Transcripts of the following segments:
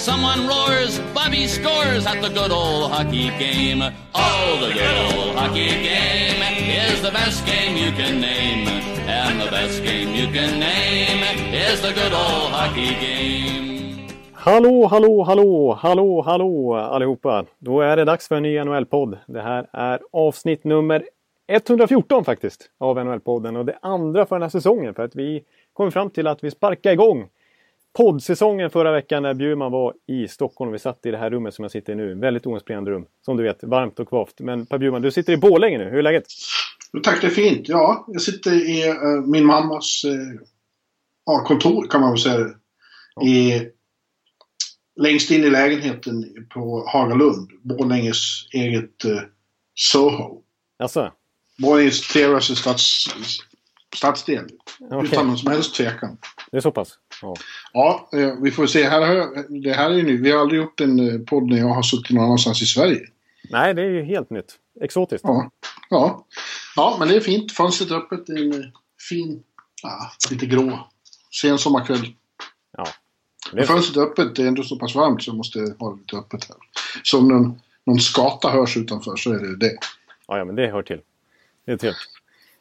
Someone roars, Bobby scores at the good old hockey game. Oh, the good old hockey game is the best game you can name. And the best game you can name is the good old hockey game. Hallå, hallå, hallå, hallå, hallå allihopa! Då är det dags för en ny NHL-podd. Det här är avsnitt nummer 114 faktiskt av NHL-podden och det andra för den här säsongen för att vi kom fram till att vi sparkar igång poddsäsongen förra veckan när Bjurman var i Stockholm. Vi satt i det här rummet som jag sitter i nu. Väldigt oinspirerande rum. Som du vet, varmt och kvavt. Men Per Bjurman, du sitter i Borlänge nu. Hur är läget? Tack, det är fint. Ja, jag sitter i uh, min mammas uh, ja, kontor kan man väl säga. Ja. I längst in i lägenheten på Hagalund. Borlänges eget uh, Soho. Alltså? Borlänges trevligaste stads, stadsdel. Okay. Utan någon som helst tvekan. Det är så pass? Ja, ja eh, vi får se. Här har, det här är ju nu. Vi har aldrig gjort en eh, podd när jag har suttit någon annanstans i Sverige. Nej, det är ju helt nytt. Exotiskt. Ja, ja. ja men det är fint. Fönstret öppet. Det är en fin, ja, lite grå sen sommarkväll. Ja. Det är... Fönstret är öppet. Det är ändå så pass varmt så jag måste ha lite öppet här. Så om någon, någon skata hörs utanför så är det det. Ja, ja men det hör till. Det är trevligt.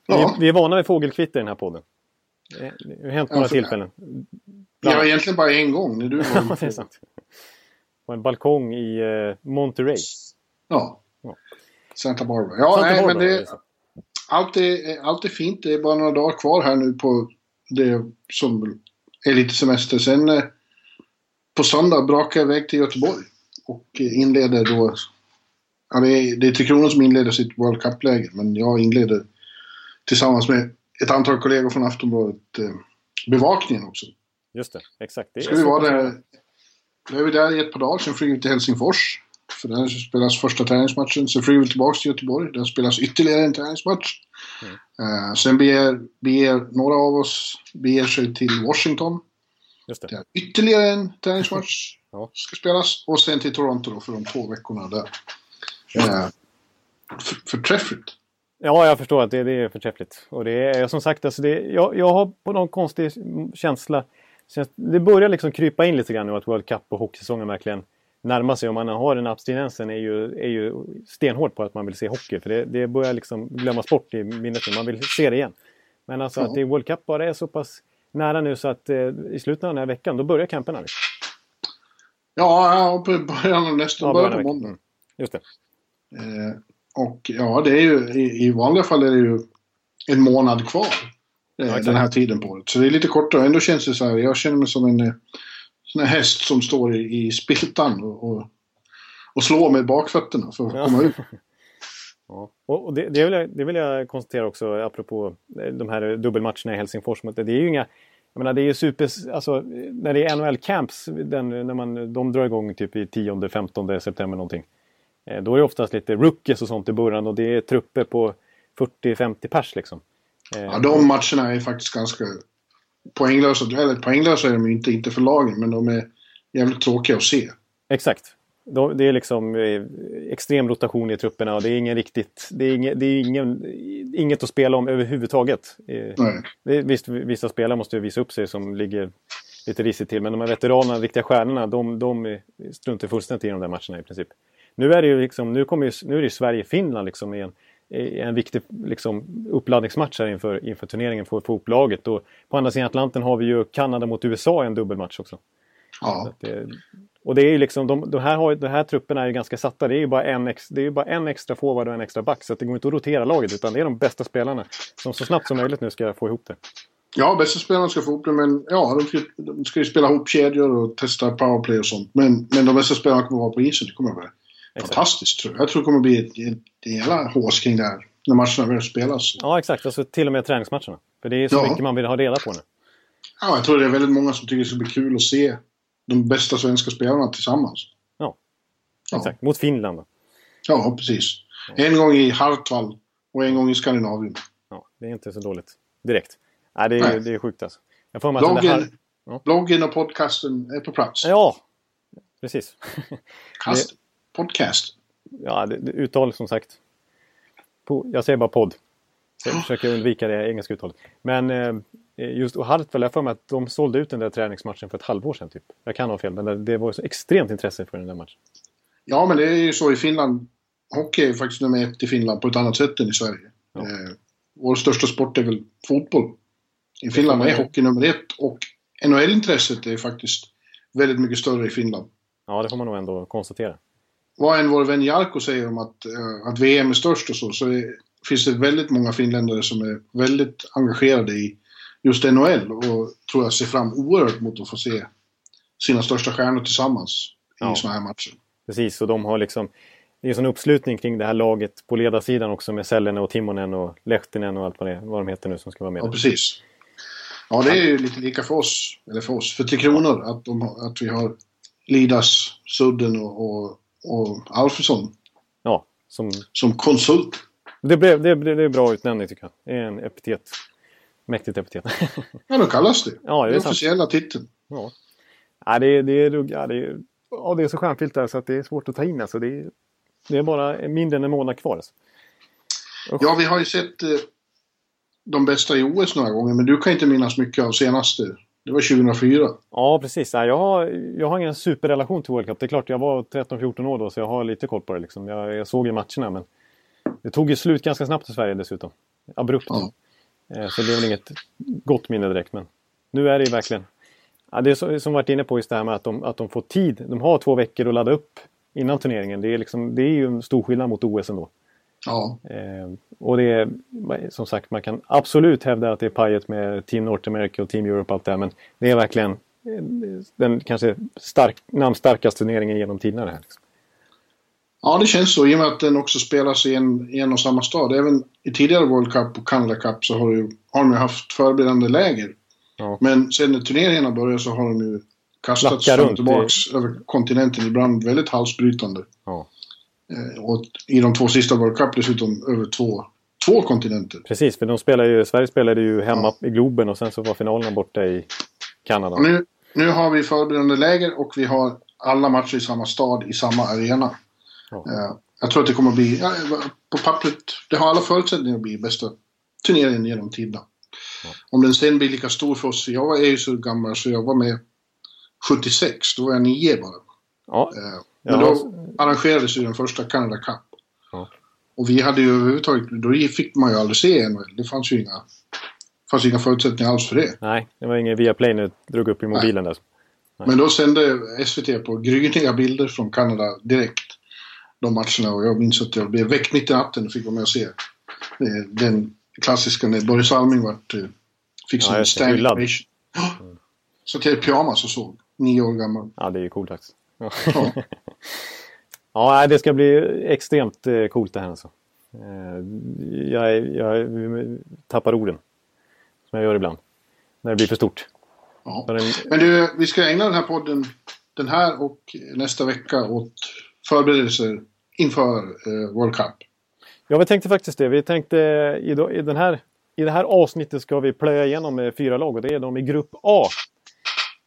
Ja. Vi, vi är vana vid fågelkvitter i den här podden. Det har hänt några alltså, tillfällen. Bland... Ja, egentligen bara en gång när du var det är sant. På en balkong i uh, Monterey. Ja. ja. Santa Barbara. Ja, Santa nej, Barbara, men det, allt, är, allt är fint. Det är bara några dagar kvar här nu på det som är lite semester. Sen eh, på söndag brakar jag iväg till Göteborg och inleder då... Ja, det är, det är Tre Kronor som inleder sitt World Cup-läger, men jag inleder tillsammans med ett antal kollegor från Aftonbladet eh, bevakningen också. Just det, exakt. Det Ska vi vara där, då är vi där i ett par dagar, sen flyger vi till Helsingfors. För där spelas första träningsmatchen. Sen flyger vi tillbaka till Göteborg. Där spelas ytterligare en träningsmatch. Mm. Uh, sen beger, beger några av oss beger sig till Washington. Just det. Där ytterligare en träningsmatch ja. ska spelas. Och sen till Toronto då för de två veckorna där. Uh, förträffligt. Ja, jag förstår att det, det är förträffligt. Och det är som sagt, alltså det, jag, jag har på någon konstig känsla. Det börjar liksom krypa in lite grann nu att World Cup och hockeysäsongen verkligen närmar sig. Om man har den abstinensen är ju, är ju stenhård på att man vill se hockey. För det, det börjar liksom glömmas bort i minnet nu. Man vill se det igen. Men alltså att det World Cup bara är så pass nära nu så att eh, i slutet av den här veckan, då börjar camperna. Liksom. Ja, början av nästa, ja, början på måndag. Mm. Just det. Eh, och ja, det är ju i, i vanliga fall är det ju en månad kvar. Eh, ja, den här tiden på året. Så det är lite kortare. Ändå känns det så här. Jag känner mig som en eh, sån här häst som står i, i spiltan och, och, och slår med bakfötterna för att ja. komma ut. Ja. Och det, det, vill jag, det vill jag konstatera också apropå eh, de här dubbelmatcherna i Helsingfors. Det är ju inga jag menar det är ju super, alltså när det är NHL-camps, när man, de drar igång typ i 10-15 september någonting. Eh, då är det oftast lite rookies och sånt i början och det är trupper på 40-50 pers liksom. Eh, ja, de matcherna är faktiskt ganska poänglösa. Eller poänglösa är de ju inte, inte för lagen, men de är jävligt tråkiga att se. Exakt. Det är liksom eh, extrem rotation i trupperna och det är ingen riktigt... Det är, ingen, det är ingen, inget att spela om överhuvudtaget. Nej. Visst, vissa spelare måste ju visa upp sig som ligger lite risigt till, men de här veteranerna, riktiga stjärnorna, de, de struntar fullständigt i de där matcherna i princip. Nu är det ju liksom, nu, kommer ju, nu är det Sverige-Finland liksom i en, i en viktig liksom, uppladdningsmatch här inför, inför turneringen för att få upp laget. Och på andra sidan Atlanten har vi ju Kanada mot USA i en dubbelmatch också. Ja. Det, och det är ju liksom, de, de, här har, de här trupperna är ju ganska satta. Det är ju bara en, ex, det är bara en extra forward och en extra back. Så det går inte att rotera laget utan det är de bästa spelarna som så snabbt som möjligt nu ska få ihop det. Ja, bästa spelarna ska få ihop det, men ja, de ska, de ska ju spela ihop kedjor och testa powerplay och sånt. Men, men de bästa spelarna kommer att vara på isen, det kommer att vara fantastiskt. Tror jag. jag tror det kommer bli ett, ett, ett jävla hås kring det här när matcherna väl spelas. Ja, exakt. Alltså, till och med träningsmatcherna. För det är så ja. mycket man vill ha reda på nu. Ja, jag tror det är väldigt många som tycker det ska bli kul att se de bästa svenska spelarna tillsammans. Ja, exakt. Ja. Mot Finland då. Ja, precis. En gång i Hartwall och en gång i Skandinavien. Ja, det är inte så dåligt direkt. Nej, det är, Nej. det är sjukt alltså. Jag får bloggen, här... ja. bloggen och podcasten är på plats. Ja, precis. Kast, podcast. Ja, det, det, uttal som sagt. jag säger bara podd. Jag försöker undvika det engelska uttalet. Men eh, just och Hartwell, jag för mig att de sålde ut den där träningsmatchen för ett halvår sedan. Typ. Jag kan ha fel, men det var så extremt intresse för den där matchen. Ja, men det är ju så i Finland. Hockey är faktiskt nummer ett i Finland på ett annat sätt än i Sverige. Ja. Eh, vår största sport är väl fotboll. I Finland är hockey nummer ett och NHL-intresset är faktiskt väldigt mycket större i Finland. Ja, det får man nog ändå konstatera. Vad än vår vän Jarko säger om att, uh, att VM är störst och så, så är, finns det väldigt många finländare som är väldigt engagerade i just NHL och tror jag ser fram oerhört mot att få se sina största stjärnor tillsammans ja. i sådana här matcher. Precis, och de har liksom det är en sån uppslutning kring det här laget på ledarsidan också med Sellene och Timonen och Lehtinen och allt vad, det, vad de heter nu som ska vara med. Ja, precis. Ja, det är ju lite lika för oss, eller för oss, för Tre Kronor, att, de, att vi har Lidas, Sudden och, och, och Alfredsson. Ja, som... Som konsult. Det, blev, det, det, det är bra utnämning tycker jag. Det är en epitet. Mäktigt epitet. ja, då kallas det. Ja, det är den officiella titeln. Ja. Ja, det, det, är, ja, det, är, ja, det är så stjärnfyllt där så att det är svårt att ta in. Alltså. Det, är, det är bara mindre än en månad kvar. Alltså. Ja, vi har ju sett eh, de bästa i OS några gånger, men du kan inte minnas mycket av senaste. Det var 2004. Ja, precis. Jag har, jag har ingen superrelation till World Cup. Det är klart, jag var 13-14 år då, så jag har lite koll på det. Liksom. Jag, jag såg ju matcherna, men det tog ju slut ganska snabbt i Sverige dessutom. Abrupt. Ja. Eh, så det är väl inget gott minne direkt, men nu är det ju verkligen... Ja, det är som varit inne på just det här med att de, att de får tid. De har två veckor att ladda upp innan turneringen. Det är, liksom, det är ju en stor skillnad mot OS ändå. Ja. Eh, och det är som sagt, man kan absolut hävda att det är pajet med Team North America och Team Europe och allt det här. Men det är verkligen eh, den kanske stark, namnstarkaste turneringen genom tiderna. Det här, liksom. Ja, det känns så i och med att den också spelas i en, i en och samma stad. Även i tidigare World Cup och Canada Cup så har, du, har de haft förberedande läger. Ja. Men sen när turneringarna började så har de ju kastats fram tillbaks i... över kontinenten, ibland väldigt halsbrytande. Ja. Eh, och i de två sista World Cup dessutom över två, två kontinenter. Precis, för de spelar ju, Sverige spelade ju hemma ja. i Globen och sen så var finalerna borta i Kanada. Nu, nu har vi förberedande läger och vi har alla matcher i samma stad, i samma arena. Ja. Eh, jag tror att det kommer att bli, ja, på pappret, det har alla förutsättningar att bli bästa turneringen genom tiderna. Ja. Om den sen blir lika stor för oss, jag är ju så gammal så jag var med 76, då var jag nio bara. Ja. Eh, men då arrangerades ju den första Canada Cup. Ja. Och vi hade ju överhuvudtaget, då fick man ju aldrig se NHL. Det fanns ju inga, fanns inga förutsättningar alls för det. Nej, det var ingen Viaplay nu drog upp i mobilen Nej. där. Nej. Men då sände SVT på gryniga bilder från Kanada direkt. De matcherna och jag minns att jag blev väckt mitt i natten och fick vara med och se den klassiska när Börje Salming vart, eh, fick sin ja, standing ovation. Mm. Så till pyjamas och såg. Nio år gammal. Ja, det är ju coolt faktiskt. Ja. ja, det ska bli extremt eh, coolt det här alltså. Eh, jag, jag tappar orden. Som jag gör ibland. När det blir för stort. Ja. Men du, vi ska ägna den här podden, den här och nästa vecka åt förberedelser inför eh, World Cup. Ja, vi tänkte faktiskt det. Vi tänkte i, i, den här, i det här avsnittet ska vi plöja igenom fyra lag och det är de i Grupp A.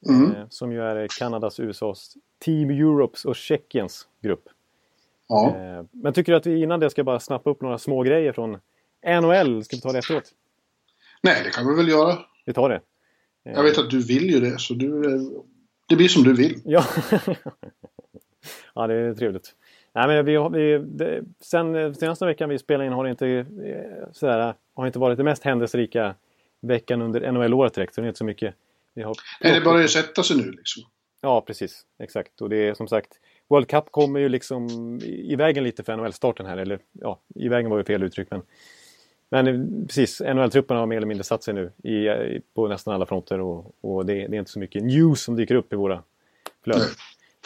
Mm. Eh, som ju är Kanadas, USAs, Team Europes och Tjeckiens grupp. Ja. Eh, men tycker du att vi innan det ska bara snappa upp några små grejer från NHL? Ska vi ta det efteråt? Nej, det kan vi väl göra. Vi tar det. Jag vet att du vill ju det, så du, det blir som du vill. Ja, ja det är trevligt. Nej, men vi, vi, det, sen senaste veckan vi spelade in har det inte, eh, sådär, har inte varit det mest händelserika veckan under NHL-året direkt. Så det är inte så mycket vi har... Nej, det börjar ju sätta sig nu liksom. Ja, precis. Exakt. Och det är som sagt World Cup kommer ju liksom i vägen lite för NHL-starten här. Eller ja, i vägen var ju fel uttryck. Men, men precis, NHL-trupperna har mer eller mindre satt sig nu i, på nästan alla fronter. Och, och det, det, är inte så mycket news som dyker upp i våra flöden.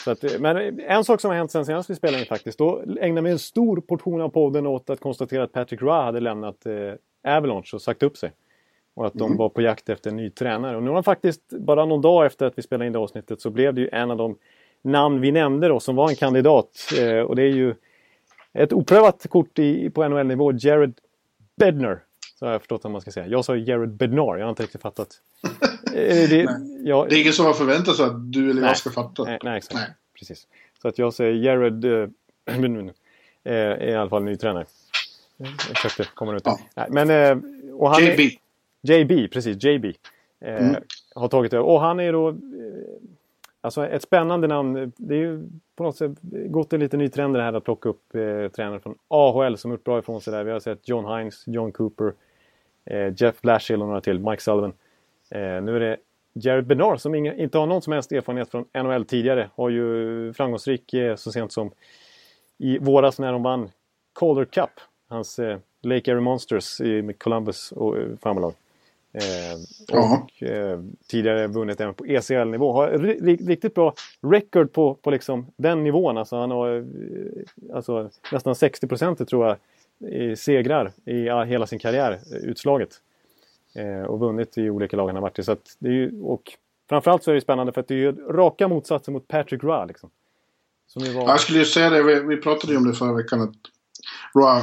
Att, men en sak som har hänt sen senast vi spelade in faktiskt. Då ägnade vi en stor portion av podden åt att konstatera att Patrick Ra hade lämnat eh, Avalanche och sagt upp sig. Och att de mm. var på jakt efter en ny tränare. Och nu har faktiskt, bara någon dag efter att vi spelade in det avsnittet, så blev det ju en av de namn vi nämnde då som var en kandidat. Eh, och det är ju ett oprövat kort i, på NHL-nivå, Jared Bedner. Så har jag förstått vad man ska säga. Jag sa Jared Bednar, jag har inte riktigt fattat. det, det, jag, det är ingen som har förväntat sig att du eller nej, jag ska fatta. Nej, nej exakt. Nej. Precis. Så att jag säger Jared äh, är i alla fall ny tränare. Jag försökte komma ut ja. nej, men, äh, och han JB. JB, precis. JB. Äh, mm. Har tagit över. Och han är då Alltså ett spännande namn. Det är ju på något sätt gått en lite ny trend det här att plocka upp eh, tränare från AHL som gjort bra ifrån sig där. Vi har sett John Hines, John Cooper, eh, Jeff Blashill och några till, Mike Sullivan. Eh, nu är det Jared Bernard som inga, inte har någon som helst erfarenhet från NHL tidigare. Har ju framgångsrik eh, så sent som i våras när de vann Calder Cup. Hans eh, Lake Erie Monsters i, Columbus och eh, farmarlag. Eh, och eh, tidigare vunnit även på ECL-nivå. Har riktigt bra record på, på liksom den nivån. Alltså han har eh, alltså, nästan 60 procent tror jag i segrar i hela sin karriär, utslaget. Och vunnit i olika lag han har varit i. Så det är ju, och framförallt så är det spännande för att det är ju raka motsatsen mot Patrick Roy. Liksom. Var... Jag skulle ju säga det, vi, vi pratade ju om det förra veckan, att Roy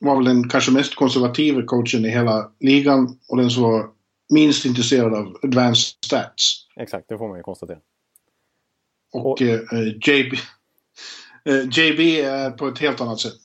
var väl den kanske mest konservativa coachen i hela ligan och den som var minst intresserad av advanced stats. Exakt, det får man ju konstatera. Och, och eh, JB, eh, JB är på ett helt annat sätt.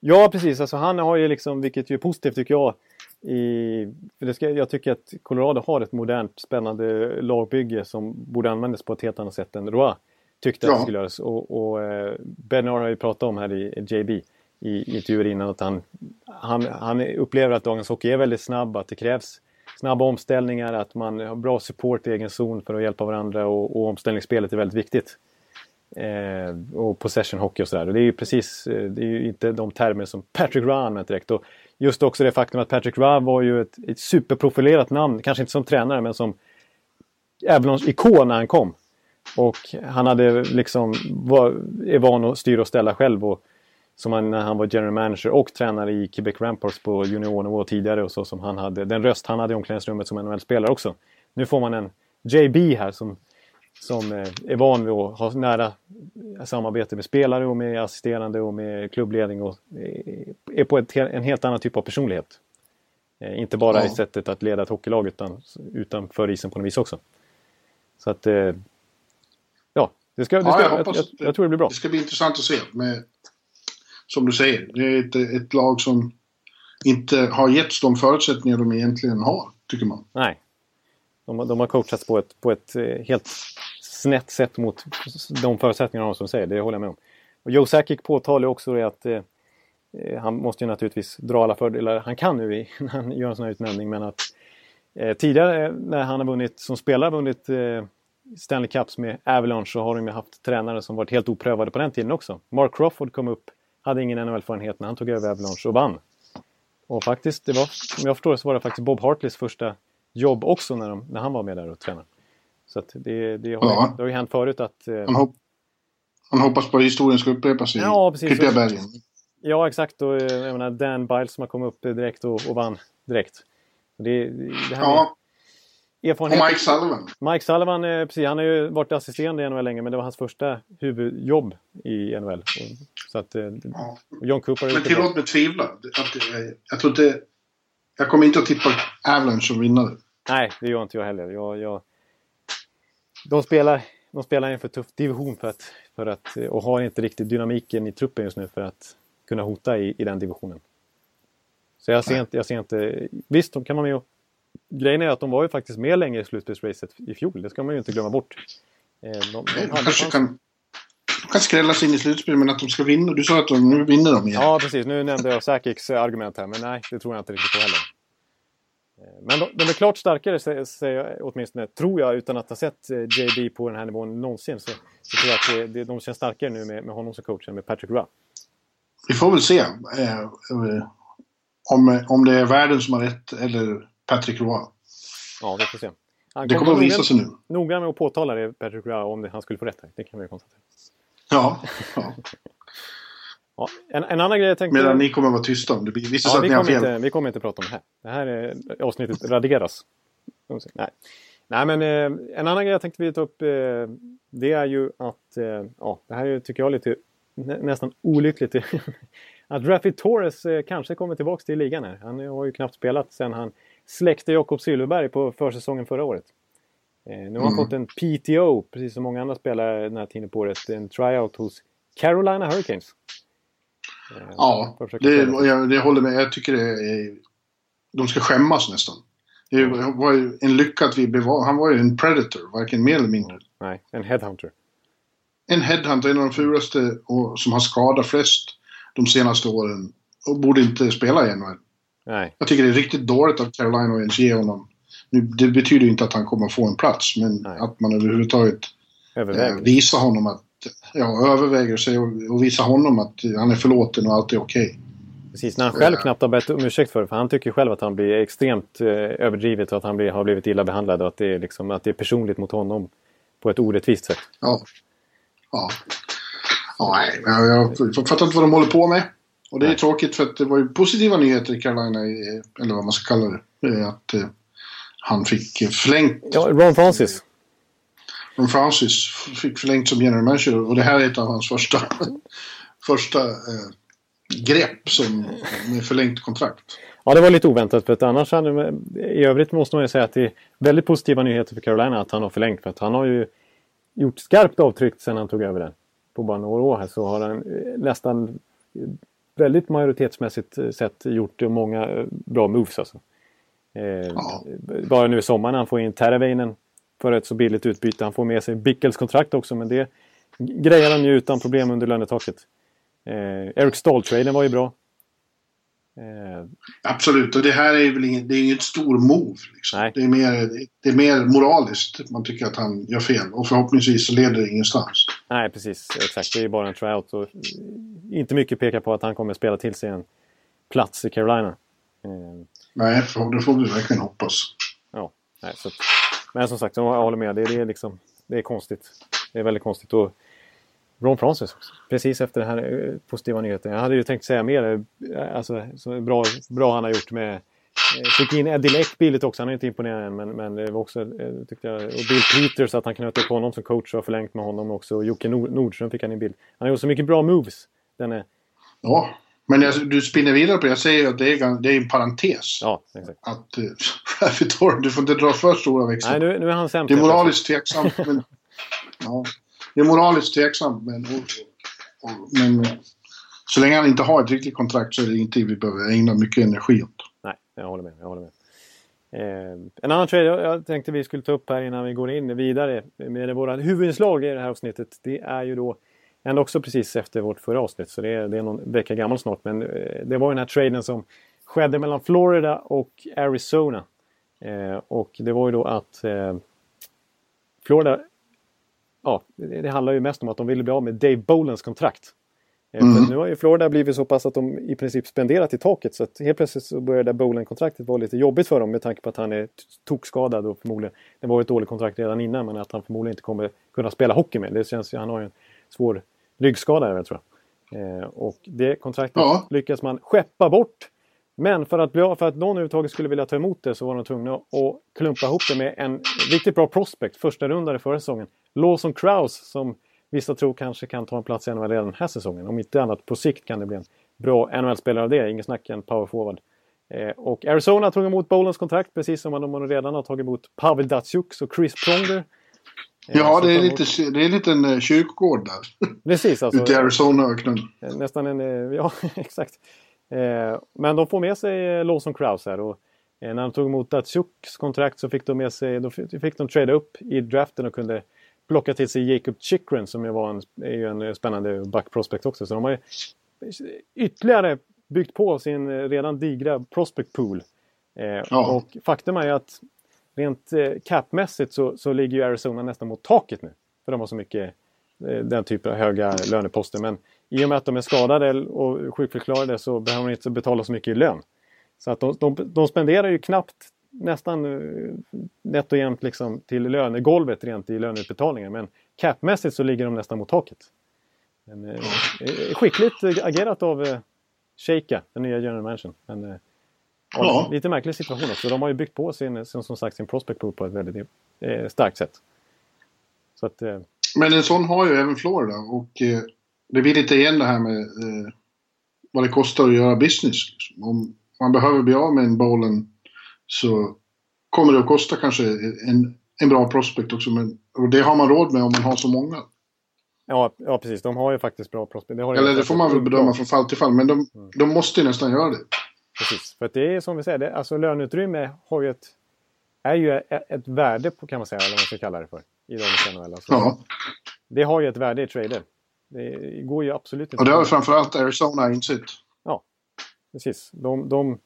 Ja, precis. Alltså, han har ju liksom, vilket ju är positivt tycker jag, i, för det ska, jag tycker att Colorado har ett modernt spännande lagbygge som borde användas på ett helt annat sätt än Roa tyckte ja. att det skulle göras. Och, och eh, Bernard har ju pratat om här i JB i intervjuer innan att han, han, han upplever att dagens hockey är väldigt snabb, att det krävs snabba omställningar, att man har bra support i egen zon för att hjälpa varandra och, och omställningsspelet är väldigt viktigt. Eh, och possession hockey och sådär. Det är ju precis, eh, det är ju inte de termer som Patrick Roy använt direkt. Och just också det faktum att Patrick Roy var ju ett, ett superprofilerat namn, kanske inte som tränare men som Avalons ikon när han kom. Och han hade liksom, var, är van att styra och ställa själv och som han, när han var general manager och tränare i Quebec Ramparts på juniornivå tidigare och så som han hade. Den röst han hade i omklädningsrummet som NHL-spelare också. Nu får man en JB här som, som eh, är van vid att ha nära samarbete med spelare och med assisterande och med klubbledning och eh, är på ett, en helt annan typ av personlighet. Eh, inte bara ja. i sättet att leda ett hockeylag utan utanför isen på något vis också. Så att ja, det ska, det ska, ja, jag, jag, jag, jag, tror det blir bra. Det ska bli intressant att se med som du säger, det är ett, ett lag som inte har getts de förutsättningar de egentligen har, tycker man. Nej. De, de har coachats på ett, på ett eh, helt snett sätt mot de förutsättningarna som säger, det håller jag med om. Och Joe Sakic påtalar också det att eh, eh, han måste ju naturligtvis dra alla fördelar han kan nu när han gör en sån här utnämning, men att eh, tidigare eh, när han har vunnit, som spelare vunnit eh, Stanley Cups med Avalanche så har de ju haft tränare som varit helt oprövade på den tiden också. Mark Crawford kom upp hade ingen NHL-erfarenhet när han tog över Avalanche och vann. Och faktiskt, det var, som jag förstår det så var det faktiskt Bob Hartleys första jobb också när, de, när han var med där och tränade. Så att det, det, har, ja. det har ju hänt förut att... Eh, han, hopp, han hoppas på att historien ska upprepas i ja, precis, bergen. Ja, exakt. Och eh, jag menar Dan Biles som har kommit upp direkt och, och vann direkt. Det, det här ja erfarenhet. Och Mike Sullivan. Mike Sullivan, eh, precis, han har ju varit assisterande i NHL länge men det var hans första huvudjobb i NHL. Så att, eh, ja. John Cooper... Men tillåt mig tvivla. Att, jag tror inte... Jag kommer inte att tippa Avalanche som vinnare. Nej, det gör inte jag heller. Jag, jag, de, spelar, de spelar i en för tuff division för att, för att, och har inte riktigt dynamiken i truppen just nu för att kunna hota i, i den divisionen. Så jag ser, inte, jag ser inte... Visst, de kan vara med och grejen är att de var ju faktiskt med länge i slutspelsracet i fjol. Det ska man ju inte glömma bort. Eh, de, de, de kanske kan, kan sig in i slutspel men att de ska vinna. Du sa att de, nu vinner de igen. Ja, precis. Nu nämnde jag Sakics argument här, men nej, det tror jag inte riktigt på heller. Eh, men de, de är klart starkare, säger jag åtminstone, tror jag, utan att ha sett eh, JB på den här nivån någonsin. Så, så tror jag att det, de känns starkare nu med, med honom som coach än med Patrick Roy. Vi får väl se eh, om, om det är världen som har rätt eller Patrick Roy. Ja, vi får se. Han det kommer att visa sig nu. Noga med att påtala det, Patrick Roy, om det, han skulle få rätt. Det kan vi konstatera. Ja. ja. ja en, en, annan grej jag tänkte... Medan ni kommer att vara tysta om det visar sig ja, att ni har fel. Inte, vi kommer inte prata om det här. Det här är, avsnittet raderas. Nej. Nej, men eh, en annan grej jag tänkte vi ta upp eh, det är ju att, eh, ja, det här är, tycker jag lite nä, nästan olyckligt att Rafi Torres eh, kanske kommer tillbaka till ligan här. Han har ju knappt spelat sen han släckte Jakob Silverberg på försäsongen förra året. Eh, nu har han mm. fått en PTO, precis som många andra spelare den här tiden på året, en tryout hos Carolina Hurricanes. Eh, ja, det, jag, det håller med. Jag tycker det är, de ska skämmas nästan. Det var ju en lycka att vi bevara, Han var ju en predator, varken mer eller mindre. Nej, en headhunter. En headhunter, en av de fulaste och som har skadat flest de senaste åren. Och borde inte spela i NHL. Nej. Jag tycker det är riktigt dåligt att Carolina och ens ge honom... Det betyder inte att han kommer få en plats, men Nej. att man överhuvudtaget eh, visar honom att... Ja, överväger sig och, och visa honom att han är förlåten och allt är okej. Okay. Precis, när han själv knappt har bett om ursäkt för det. För han tycker själv att han blir extremt eh, överdrivet och att han blir, har blivit illa behandlad och att det, är liksom, att det är personligt mot honom på ett orättvist sätt. Ja. Ja. ja nej, jag, jag fattar inte vad de håller på med. Och det är nej. tråkigt för att det var ju positiva nyheter i Carolina, eller vad man ska kalla det. Att eh, han fick förlängt. Ja, Ron Francis. Ron Francis fick förlängt som general manager och det här är ett av hans första, första eh, grepp som med förlängt kontrakt. Ja, det var lite oväntat för att annars hade, i övrigt måste man ju säga att det är väldigt positiva nyheter för Carolina att han har förlängt för att han har ju gjort skarpt avtryck sedan han tog över den. På bara några år här så har han eh, nästan väldigt majoritetsmässigt eh, sett gjort många eh, bra moves alltså. Eh, ja. Bara nu i sommar när han får in Teravainen för ett så billigt utbyte. Han får med sig Bickels kontrakt också men det grejer han ju utan problem under lönetaket. Eh, Eric Stahl-traden var ju bra. Eh, Absolut, och det här är väl inget, det är inget stor move. Liksom. Det, är mer, det är mer moraliskt. Man tycker att han gör fel och förhoppningsvis så leder det ingenstans. Nej, precis. Exakt. Det är ju bara en tryout. Och inte mycket pekar på att han kommer spela till sig en plats i Carolina. Eh, nej, det får vi verkligen hoppas. Ja, nej, så, men som sagt, jag håller med. Det, det, är liksom, det är konstigt. Det är väldigt konstigt. Och, Ron Francis också. Precis efter den här eh, positiva nyheten. Jag hade ju tänkt säga mer. Eh, alltså, så bra, bra han har gjort med... Eh, fick in Eddie Leck billigt också. Han är inte imponerad än. Men, men det var också, tyckte jag... Och Bill Peters, att han knöt upp honom som coach och förlängt med honom också. Och Jocke Nordström fick han in bild. Han har gjort så mycket bra moves. Den är... Ja, men jag, du spinner vidare på det. Jag säger att det är, det är en parentes. Ja, exakt. Att uh, du får inte dra för stora växlar. Nej, nu, nu är han sämst. Det är moraliskt tveksamt. men, ja det är moraliskt tveksamt men, men eh, så länge han inte har ett riktigt kontrakt så är det inte vi behöver ägna mycket energi åt. Nej, jag håller med. Jag håller med. Eh, en annan trade jag tänkte vi skulle ta upp här innan vi går in vidare med våra huvudinslag i det här avsnittet. Det är ju då ändå också precis efter vårt förra avsnitt så det är, det är någon vecka gammal snart. Men eh, det var den här traden som skedde mellan Florida och Arizona. Eh, och det var ju då att eh, Florida ja, det handlar ju mest om att de ville bli av med Dave Bolens kontrakt. Mm. Nu har ju Florida blivit så pass att de i princip spenderat i taket så att helt plötsligt så började Bolen-kontraktet vara lite jobbigt för dem med tanke på att han är tokskadad och förmodligen, det var ett dåligt kontrakt redan innan men att han förmodligen inte kommer kunna spela hockey med. Det känns ju, han har ju en svår ryggskada tror jag. Eh, och det kontraktet ja. lyckas man skeppa bort. Men för att, bli, för att någon överhuvudtaget skulle vilja ta emot det så var de tvungna att klumpa ihop det med en riktigt bra prospect, första rundare förra säsongen. Lawson Kraus som vissa tror kanske kan ta en plats i NHL redan den här säsongen. Om inte annat på sikt kan det bli en bra NHL-spelare av det. Inget snack, en power forward. Eh, och Arizona tog emot Bolens kontrakt precis som de redan har tagit emot Pavel Datsjuk och Chris Pronger. Eh, ja, det är, lite, det är en liten uh, kyrkogård där. Precis. Alltså, Ute i Arizona-öknen. Eh, nästan en... Ja, exakt. Eh, men de får med sig Lawson Kraus här. Och, när de tog emot Datsuks kontrakt så fick de med sig... Då fick de trada upp i draften och kunde plocka till sig Jacob Chikrin som ju var en, är ju en spännande backprospect också. Så de har ju ytterligare byggt på sin redan digra prospect pool. Eh, ja. Och faktum är ju att rent eh, capmässigt så, så ligger ju Arizona nästan mot taket nu. För de har så mycket eh, den typen av höga löneposter. Men i och med att de är skadade och sjukförklarade så behöver de inte betala så mycket i lön. Så att de, de, de spenderar ju knappt nästan eh, nätt och jämnt liksom till lönegolvet rent i löneutbetalningar. Men capmässigt så ligger de nästan mot taket. Men, eh, eh skickligt agerat av eh, Sheika, den nya general managern. Men, eh, ja. Lite märklig situation också. De har ju byggt på sin, sin, som sagt, sin prospect pool på ett väldigt eh, starkt sätt. Att, eh, Men en sån har ju även Florida och det blir lite igen det här med vad det kostar att göra business. Liksom. Om man behöver bli av med en bollen så kommer det att kosta kanske en, en bra prospect också. Men, och det har man råd med om man har så många. Ja, ja precis. De har ju faktiskt bra prospect. Det Eller det får man väl bedöma från fall till fall. Men de, mm. de måste nästan göra det. Precis. För det är som vi säger, det, alltså löneutrymme har ju ett, är ju ett värde på, kan man säga, eller vad man ska kalla det för. I dagens NHL. Alltså. Ja. Det har ju ett värde i trader. Det går ju absolut inte. Och det har framförallt Arizona insett. Ja, precis. De, de,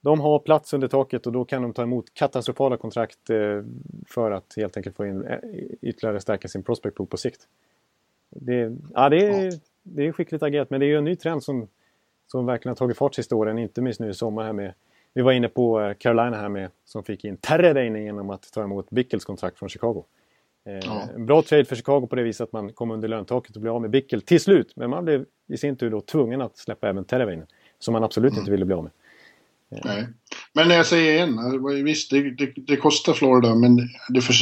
de har plats under taket och då kan de ta emot katastrofala kontrakt eh, för att helt enkelt få in eh, ytterligare stärka sin prospect pool på sikt. Det, ja, det, är, det är skickligt agerat men det är ju en ny trend som, som verkligen har tagit fart sista åren, inte minst nu i sommar här med vi var inne på eh, Carolina här med som fick in Terredainen genom att ta emot Bickels kontrakt från Chicago. Ja. En bra trade för Chicago på det viset att man kom under löntaket och blev av med Bickel till slut. Men man blev i sin tur då tvungen att släppa även Terredainen som man absolut mm. inte ville bli av med. Nej. Men när jag säger igen, alltså, visst det, det, det kostar Florida men det för,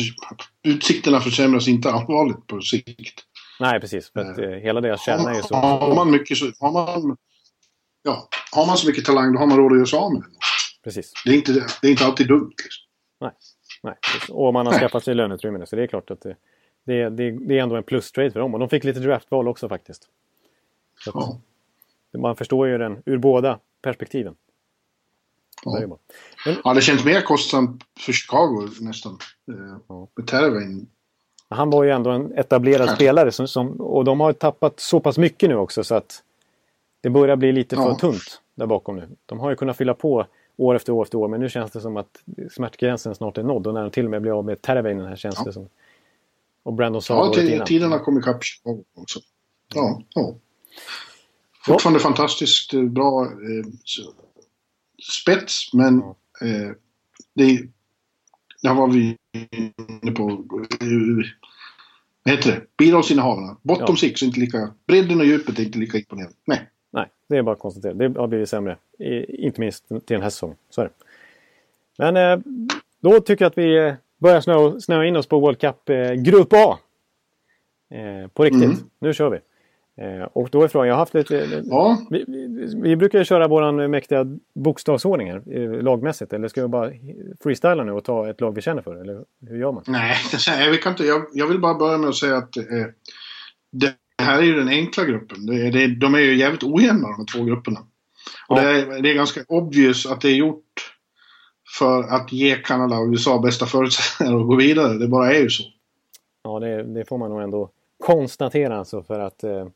utsikterna försämras inte allvarligt på sikt. Nej precis, för att eh, hela deras kärna är ju så... Har man, mycket så, har, man, ja, har man så mycket talang då har man råd att göra sig av med den. Precis. Det är inte, det är inte alltid dumt. Liksom. Nej. Nej, och man har Nej. skaffat sig löneutrymme så det är klart att det, det, det, det är ändå en plus-trade för dem. Och de fick lite draftval också faktiskt. Ja. Man förstår ju den ur båda perspektiven. Ja. Men, ja, det känns mer kostsamt för Chicago nästan. Eh, ja. Med Han var ju ändå en etablerad ja. spelare som, som, och de har tappat så pass mycket nu också så att det börjar bli lite för tunt där bakom nu. De har ju kunnat fylla på år efter år efter år men nu känns det som att smärtgränsen snart är nådd och när de till och med blir av med Teravainen här känns det som. Och Brandon sa Ja, tiden har kommit ikapp också. Ja, ja. Fortfarande ja. fantastiskt eh, bra eh, spets, men ja. eh, det, det var vi inne på. Eh, vad heter det? Bidragsinnehavarna. Bottom ja. six är inte lika... Bredden och djupet är inte lika imponerande. Nej. Det är bara att konstatera. Det har blivit sämre. inte minst till den här säsongen. Så är det. Men eh, då tycker jag att vi börjar snöa, in oss på World Cup eh, Grupp A. Eh, på riktigt. Mm. Nu kör vi. Och då är frågan, jag har haft lite... Ja. Vi, vi, brukar ju köra våran mäktiga bokstavsordning här, lagmässigt. Eller ska vi bara freestyla nu och ta ett lag vi känner för? Eller hur gör man? Nej, vi kan inte. Jag, jag vill bara börja med att säga att eh, det här är ju den enkla gruppen. Det, det, de är ju jävligt ojämna de två grupperna. Och ja. det, är, det är ganska obvious att det är gjort för att ge Kanada och USA bästa förutsättningar att gå vidare. Det bara är ju så. Ja, det, det får man nog ändå konstatera alltså för att eh,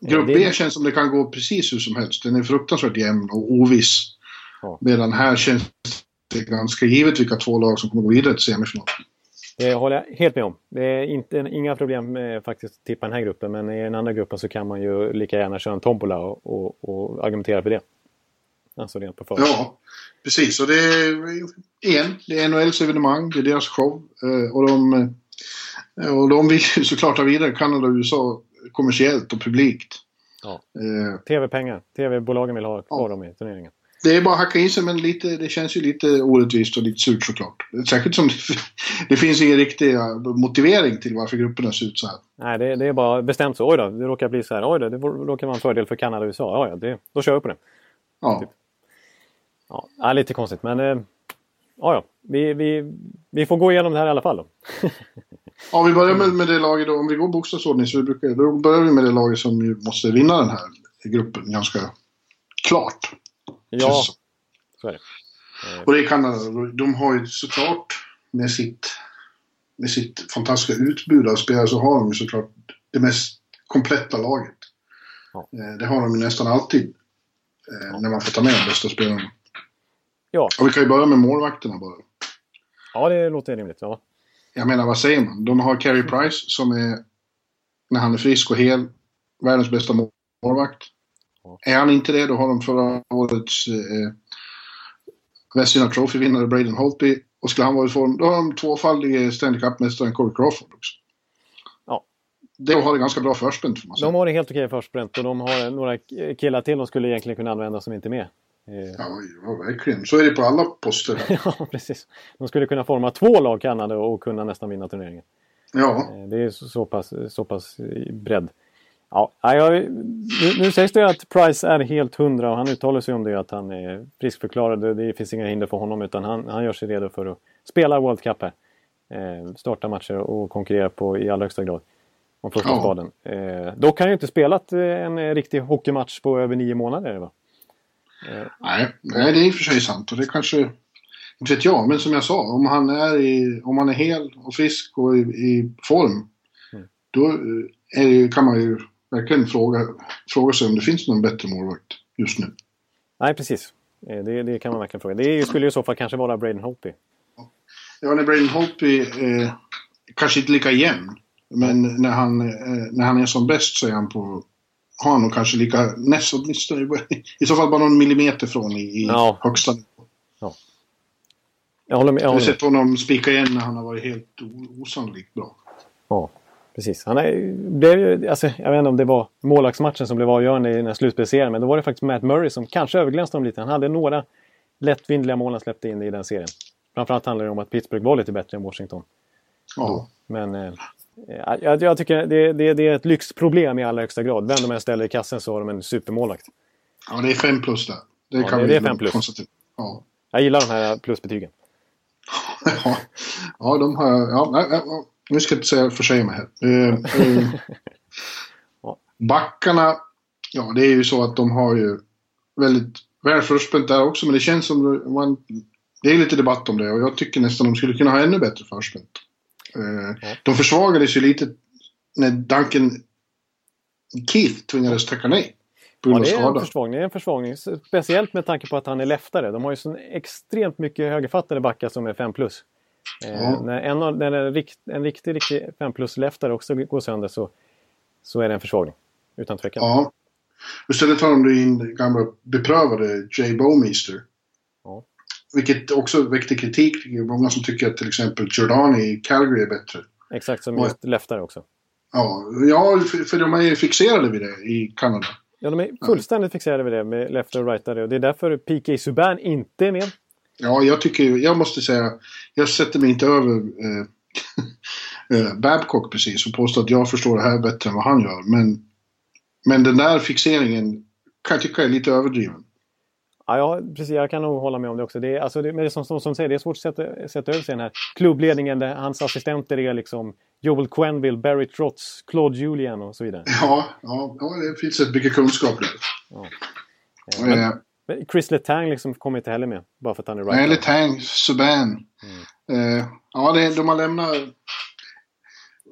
Grupp B det... känns som det kan gå precis hur som helst. Den är fruktansvärt jämn och oviss. Ja. Medan här känns det ganska givet vilka två lag som kommer gå vidare till semifinal. Det håller jag helt med om. Det är inte, inga problem med faktiskt att tippa den här gruppen. Men i den andra gruppen så kan man ju lika gärna köra en tombola och, och, och argumentera för det. Alltså rent på förhand. Ja, precis. Och det är, igen, det är NHLs evenemang. Det är deras show. Eh, och de, eh, och de vill ju såklart ha vidare Kanada och USA kommersiellt och publikt. Ja. Eh, TV-pengar. TV-bolagen vill ha kvar ja. dem i turneringen. Det är bara att hacka in sig men lite, det känns ju lite orättvist och lite surt såklart. Särskilt som det, finns ingen riktig motivering till varför grupperna ser ut så här. Nej, det, det, är bara bestämt så. Oj då, det råkar bli så här. Oj då, det råkar vara en fördel för Kanada och USA. Ja, det, då kör vi på det. Ja. Typ. Ja, lite konstigt men... Eh, ja, ja. Vi, vi, vi får gå igenom det här i alla fall då. Ja, vi börjar med, med det laget då. Om vi går bokstavsordning så vi brukar, då börjar vi med det laget som måste vinna den här gruppen ganska klart. Ja, så är det. Och det är Kanada. De har ju såklart med sitt, med sitt fantastiska utbud av spelare så har de ju såklart det mest kompletta laget. Ja. Eh, det har de ju nästan alltid. Ja. Eh, när man får ta med de bästa spelarna. Ja. Och vi kan ju börja med målvakterna bara. Ja, det låter rimligt. Ja jag menar vad säger man? De har Carey Price som är, när han är frisk och hel, världens bästa målvakt. Är han inte det, då har de förra årets eh, Vesina Trophy-vinnare Braden Holtby. Och skulle han vara i form, då har de tvåfaldige Stanley Cup-mästaren Corey Crawford också. Ja. De har det ganska bra förspänt får man säga. De har det helt okej förspänt och de har några killar till de skulle egentligen kunna använda som inte är med. Eh, ja, verkligen. Så är det på alla poster. ja, precis. De skulle kunna forma två lag Kanada och kunna nästan vinna turneringen. Ja. Eh, det är så pass, så pass bredd. Ja, jag, nu, sägs det att Price är helt hundra och han uttalar sig om det att han är friskförklarad. Det finns inga hinder för honom utan han, han gör sig redo för att spela World Cup här. Eh, starta matcher och konkurrera på i allra högsta grad. Om första ja. spaden. Eh, dock har han ju inte spelat eh, en riktig hockeymatch på över nio månader. Va? Eh. Nej, nej, det är i och för sig sant. Och det kanske, inte vet jag, men som jag sa, om han är, i, om han är hel och frisk och i, i form, mm. då eh, är, kan man ju verkligen fråga, fråga sig om det finns någon bättre målvakt just nu. Nej, precis. Eh, det, det kan man verkligen fråga. Det skulle i så fall kanske vara Braden Holtby. Ja, när Braden Holtby eh, kanske inte lika jämn. Men när han, eh, när han är som bäst så är han på... Har han nog kanske lika... Nästan åtminstone... I så fall bara någon millimeter från i, i ja. högsta nivå. Ja. Jag håller med. Jag, har sett honom spika igen när han har varit helt osannolikt bra. Ja, precis. Han är, blev ju, alltså, jag vet inte om det var målvaktsmatchen som blev avgörande i den här slutspelsserien. Men då var det faktiskt Matt Murray som kanske överglänste dem lite. Han hade några lättvindliga mål han släppte in i den serien. Framförallt handlar det om att Pittsburgh var lite bättre än Washington. Ja. Men eh, jag, jag, tycker det, det, det, är ett lyxproblem i allra högsta grad. Vem de än ställer i kassen så har de en supermålvakt. Ja, det är fem plus där. Det ja, kan det, vi är fem plus. konstatera. Ja. Jag gillar de här plusbetygen. ja, ja, de har... Ja, ja, nu ska jag inte säga försäga mig här. Eh, eh, backarna, ja det är ju så att de har ju väldigt väl förspänt där också, men det känns som man... Det är lite debatt om det och jag tycker nästan de skulle kunna ha ännu bättre förspänt. Eh, de försvagades ju lite när Duncan Keith tvingades tacka nej. Ja, det är en försvagning. Det är en försvagning. Speciellt med tanke på att han är leftare. De har ju så extremt mycket högerfattade backar som är 5 plus. Ja. när en, av, när en, rikt, en riktig, riktig 5 plus-leftare också går sönder så, så är det en försvagning. Utan tvekan. Ja. Istället tar de in gamla beprövade Jay Bowmeister. Ja. Vilket också väckte kritik. Många som tycker att till exempel Giordani i Calgary är bättre. Exakt, som just leftare också. Ja, ja, för de är fixerade vid det i Kanada. Ja, de är fullständigt fixerade vid det med left och rightare. Och det är därför P.K. Subban inte är med. Ja, jag tycker jag måste säga, jag sätter mig inte över eh, eh, Babcock precis och påstår att jag förstår det här bättre än vad han gör. Men, men den där fixeringen kan jag tycka är lite överdriven. Ja, ja, precis. Jag kan nog hålla med om det också. Det är, alltså, det, men det är som, som, som säger, det är svårt att sätta, sätta över sig den här klubbledningen. Där hans assistenter är liksom Joel Quenville, Barry Trotz, Claude Julian och så vidare. Ja, ja, ja det finns rätt mycket kunskap där. Ja. Eh, men Chris Letang liksom kommer inte heller med. Bara för att han är right. Nej, Letang, Subban. Mm. Eh, ja, det, de har lämnat...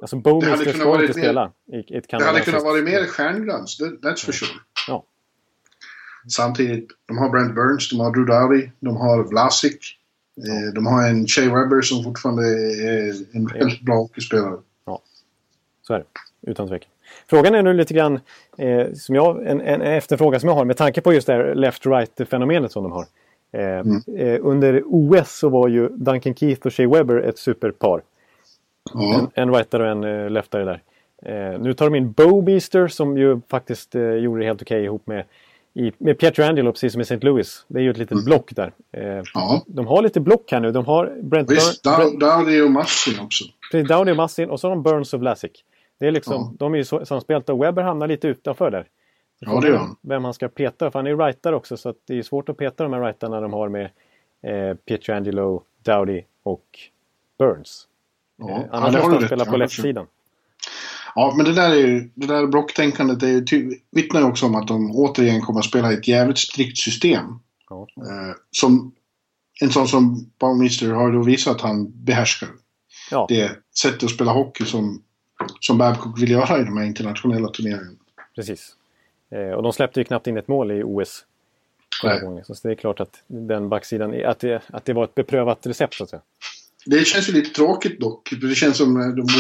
Alltså Bowmister ska inte spela i ett Det hade kunnat vara mer stjärnglans, that's for sure. Ja. Samtidigt, de har Brent Burns, de har Drew Dowdy, de har Vlasic. Eh, de har en Shea Webber som fortfarande är en väldigt bra hockeyspelare. Ja, så är det. Utan tvekan. Frågan är nu lite grann, eh, som jag, en, en efterfråga som jag har med tanke på just det här left-right-fenomenet som de har. Eh, mm. eh, under OS så var ju Duncan Keith och Shea Webber ett superpar. Ja. En, en rightare och en uh, leftare där. Eh, nu tar de in Bo Beaster som ju faktiskt eh, gjorde det helt okej okay ihop med i, med Pietrangelo precis som i St. Louis. Det är ju ett litet mm. block där. Eh. De har lite block här nu. De har Brent Visst, Burn, Dowdy och Massin också. Precis, Dowdy och Massin och så har de Burns och Vlasic. Det är liksom, ja. de är ju samspelta och Webber hamnar lite utanför där. Ja, det gör han. Vem han ska peta, för han är ju rightare också så det är svårt att peta de här rightarna de har med eh, Pietrangelo, Dowdy och Burns. Ja, eh, annars måste han spela på left-sidan. Ja, men det där, är ju, det där blocktänkandet är ju, vittnar ju också om att de återigen kommer att spela i ett jävligt strikt system. Ja. Eh, som en sån som Baumeister har då visat att han behärskar. Ja. Det sättet att spela hockey som, som Babcock vill göra i de här internationella turneringarna. Precis. Eh, och de släppte ju knappt in ett mål i OS. Gången. Så det är klart att den backsidan, att det, att det var ett beprövat recept så att säga. Det känns ju lite tråkigt dock. Det känns som de borde,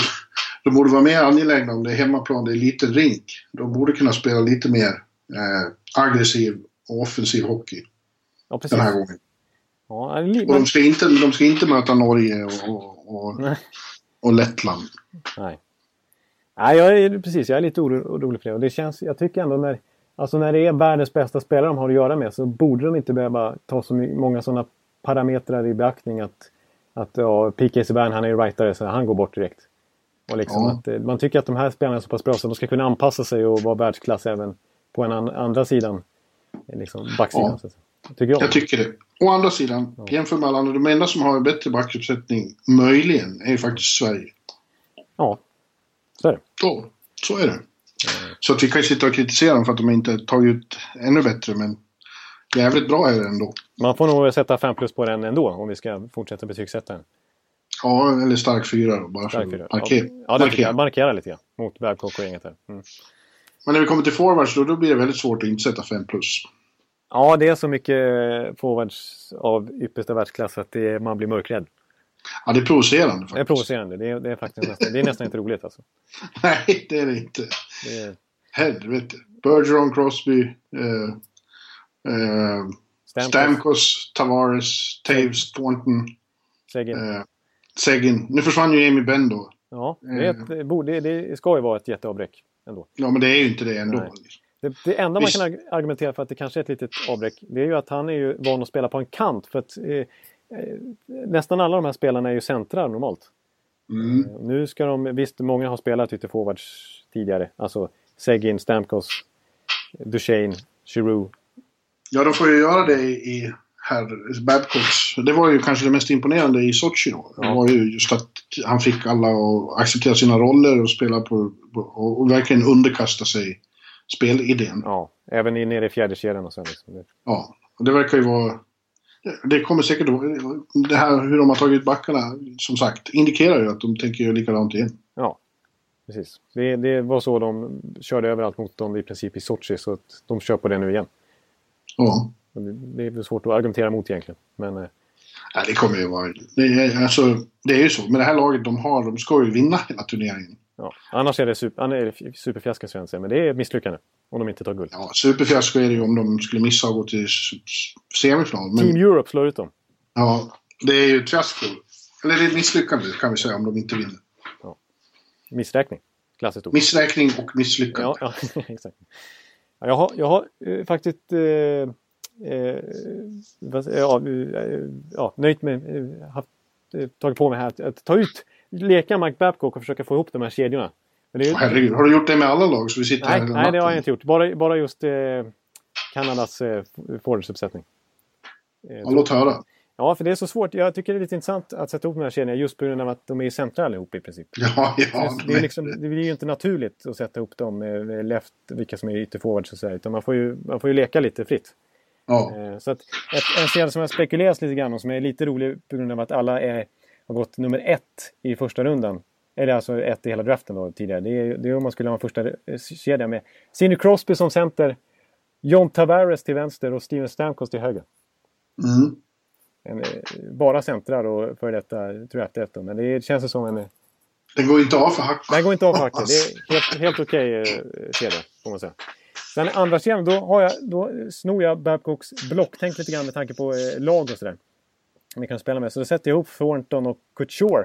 de borde vara mer angelägna om det är hemmaplan, det är liten rink. De borde kunna spela lite mer eh, aggressiv och offensiv hockey. Ja, den här gången. Ja, och de ska, inte, de ska inte möta Norge och, och, och, och Lettland. Nej. Nej, jag är, precis. Jag är lite orolig för det. Och det känns, jag tycker ändå när, alltså när det är världens bästa spelare de har att göra med så borde de inte behöva ta så många sådana parametrar i beaktning att, att ja, PK Subban, han är ju rightare så han går bort direkt. Och liksom ja. att, eh, man tycker att de här spelarna är så pass bra så de ska kunna anpassa sig och vara världsklass även på en an andra sidan. Liksom backsidan. Ja. Tycker jag. jag tycker det. Å andra sidan, ja. jämför med alla andra, de enda som har en bättre backuppsättning, möjligen, är ju faktiskt Sverige. Ja, så är det. Ja, så är det. Så att vi kan sitta och kritisera dem för att de inte tagit ut ännu bättre, men jävligt bra är det ändå. Man får nog sätta 5 plus på den ändå om vi ska fortsätta betygsätta den. Ja, eller stark 4 då, bara stark för att markera. Ja, det markera. markera lite grann mot Babcock och gänget här. Mm. Men när vi kommer till forwards då, då blir det väldigt svårt att inte sätta 5 plus. Ja, det är så mycket forwards av yppersta världsklass att det, man blir mörkrädd. Ja, det är provocerande faktiskt. Det är provocerande. Det är, det är faktiskt nästan, det är nästan inte roligt alltså. Nej, det är det inte. Det är... Helvete. Bergeron, Crosby, eh, eh, Stamkos. Stamkos, Tavares, Taves, Thornton. Segin. Eh, Segin. Nu försvann ju Amy Benn då. Ja, det, är ett, det, det ska ju vara ett jätteavbräck ändå. Ja, men det är ju inte det ändå. Det, det, enda Visst. man kan argumentera för att det kanske är ett litet avbräck, det är ju att han är ju van att spela på en kant. För att eh nästan alla de här spelarna är ju centrar normalt. Mm. Eh, nu ska de, visst många har spelat ute forwards tidigare. Alltså Segin, Stamkos, Duchene, Giroux. Ja, de får ju göra det i herr Babcocks. Det var ju kanske det mest imponerande i Sochi då. Det var ju just att han fick alla att acceptera sina roller och spela på, på och verkligen underkasta sig spelidén. Ja, även nere i fjärde kedjan och så. Liksom. Ja, och det verkar ju vara... Det kommer säkert Det här hur de har tagit backarna, som sagt, indikerar ju att de tänker göra likadant igen. Ja, precis. Det, det var så de körde överallt mot dem i princip i Sochi, så att de kör på det nu igen. Ja. Det är svårt att argumentera mot egentligen. Men, eh, ja, det kommer ju vara... Det är, alltså, det är ju så. Med det här laget de har, de ska ju vinna hela turneringen. Ja. Annars är det, super, är superfiasko skulle jag säga, men det är ett misslyckande. Om de inte tar guld. Ja, superfiasko är det ju om de skulle missa att gå till semifinal. Men... Team Europe slår ut dem. Ja, det är ju ett fiasko. Eller det är ett misslyckande kan vi säga om de inte vinner. Ja. Missräkning. Klassiskt ord. Missräkning och misslyckande. Ja, ja exakt. Jag har, jag har eh, faktiskt eh, ja, eh, ja, nöjt mig, eh, haft, eh, tagit på mig här att, att ta ut, leka Mike Babcock och försöka få ihop de här kedjorna. Är, Herregud, har du gjort det med alla lag? Så vi sitter nej, här nej det har jag inte gjort. Bara, bara just eh, Kanadas eh, forwardsuppsättning. Eh, ja, låt höra. Ja, för det är så svårt. Jag tycker det är lite intressant att sätta ihop de här kedjorna just på grund av att de är centra allihop i princip. Ja, ja. Det, är liksom, det blir ju inte naturligt att sätta ihop dem med left, vilka som är ytterforwards och så utan man får, ju, man får ju leka lite fritt. Ja. Eh, så att ett, en serie som har spekulerats lite grann och som är lite rolig på grund av att alla är, har gått nummer ett i första rundan. Eller alltså ett i hela draften då tidigare. Det är, det är om man skulle ha en första kedja med Sidney Crosby som center. John Tavares till vänster och Steven Stamkos till höger. Mm. En, eh, bara centrar och för detta draft efter. Men det känns som en... Den går inte av för hack. Den går inte av för hacken. Det är helt, helt okej okay, eh, kedja, får man säga. Sen andra kedjan, då, har jag, då snor jag Babcocks blocktänk lite grann med tanke på eh, lag och sådär. Vi kan spela med. Så då sätter jag ihop Thornton och Couture.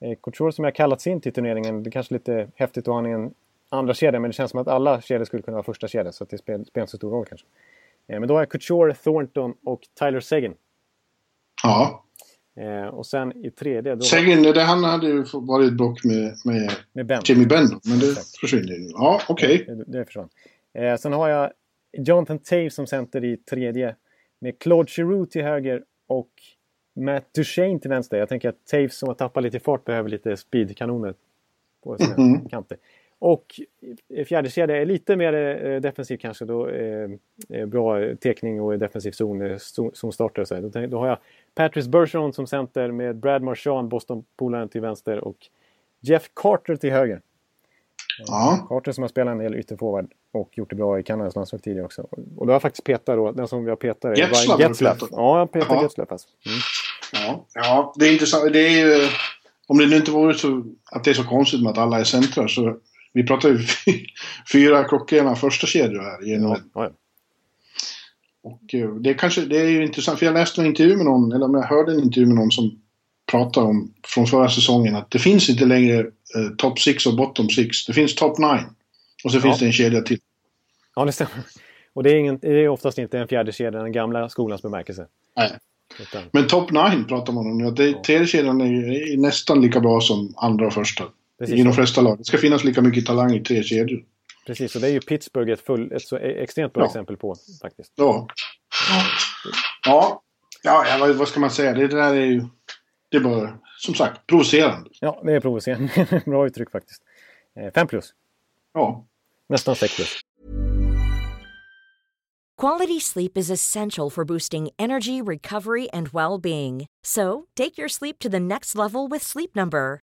Eh, Couture som jag kallats in till turneringen. Det är kanske lite häftigt att ha en andra kedja men det känns som att alla kedjor skulle kunna vara första kedja så det spelar, spelar inte så stor roll kanske. Eh, men då har jag Couture, Thornton och Tyler Seguin. Ja. Eh, och sen i tredje... Då Seguin, det han hade ju varit block med, med, med ben. Jimmy Ben. Men det försvinner ju. Ja, okej. Okay. Det, det försvann. Eh, sen har jag Jonathan Taves som center i tredje. Med Claude Giroux till höger och Matt Duchene till vänster. Jag tänker att Taves som har tappat lite fart behöver lite speedkanoner på sina mm kanter. Och fjärde kedja är lite mer eh, defensiv kanske. Då, eh, eh bra tekning och defensiv zon, eh, zonstarter och så. Då, då har jag Patrice Bergeron som center med Brad Marchand, Boston-polaren till vänster och Jeff Carter till höger. Ja. Carter som har spelat en del ytterforward och gjort det bra i Kanadas landslag tidigare också. Och då har jag faktiskt petat då, den som jag petar är Getzlaff. Getzlaff. Ja, jag petar Getzlaff alltså. Mm. Ja. ja, det är intressant. Det är ju, om det nu inte vore så att det är så konstigt med att alla är centrar så vi pratar ju fyra klockrena första kedjor här. Genom ja, ja. Och eh, det, kanske, det är ju intressant, för jag läste en intervju med någon, eller jag hörde en intervju med någon som pratade om från förra säsongen att det finns inte längre eh, top 6 och bottom 6. Det finns top 9. Och så ja. finns det en kedja till. Ja, det stämmer. Och det är, ingen, det är oftast inte en fjärde kedja, den gamla skolans bemärkelse. Nej. Utan... Men top 9 pratar man om nu. Det, ja. Tredje kedjan är, är nästan lika bra som andra och första. Precis. I de flesta lag. Det ska finnas lika mycket talang i tre kedjor. Precis, och det är ju Pittsburgh ett, full, ett så extremt bra ja. exempel på faktiskt. Ja. Ja, ja, ja vad, vad ska man säga? Det där är ju... Det är bara, som sagt, provocerande. Ja, det är provocerande. bra uttryck faktiskt. Eh, fem plus. Ja. Nästan plus. Quality sleep is essential for boosting energy, recovery and well-being. So, take your sleep to the next level with Sleep Number.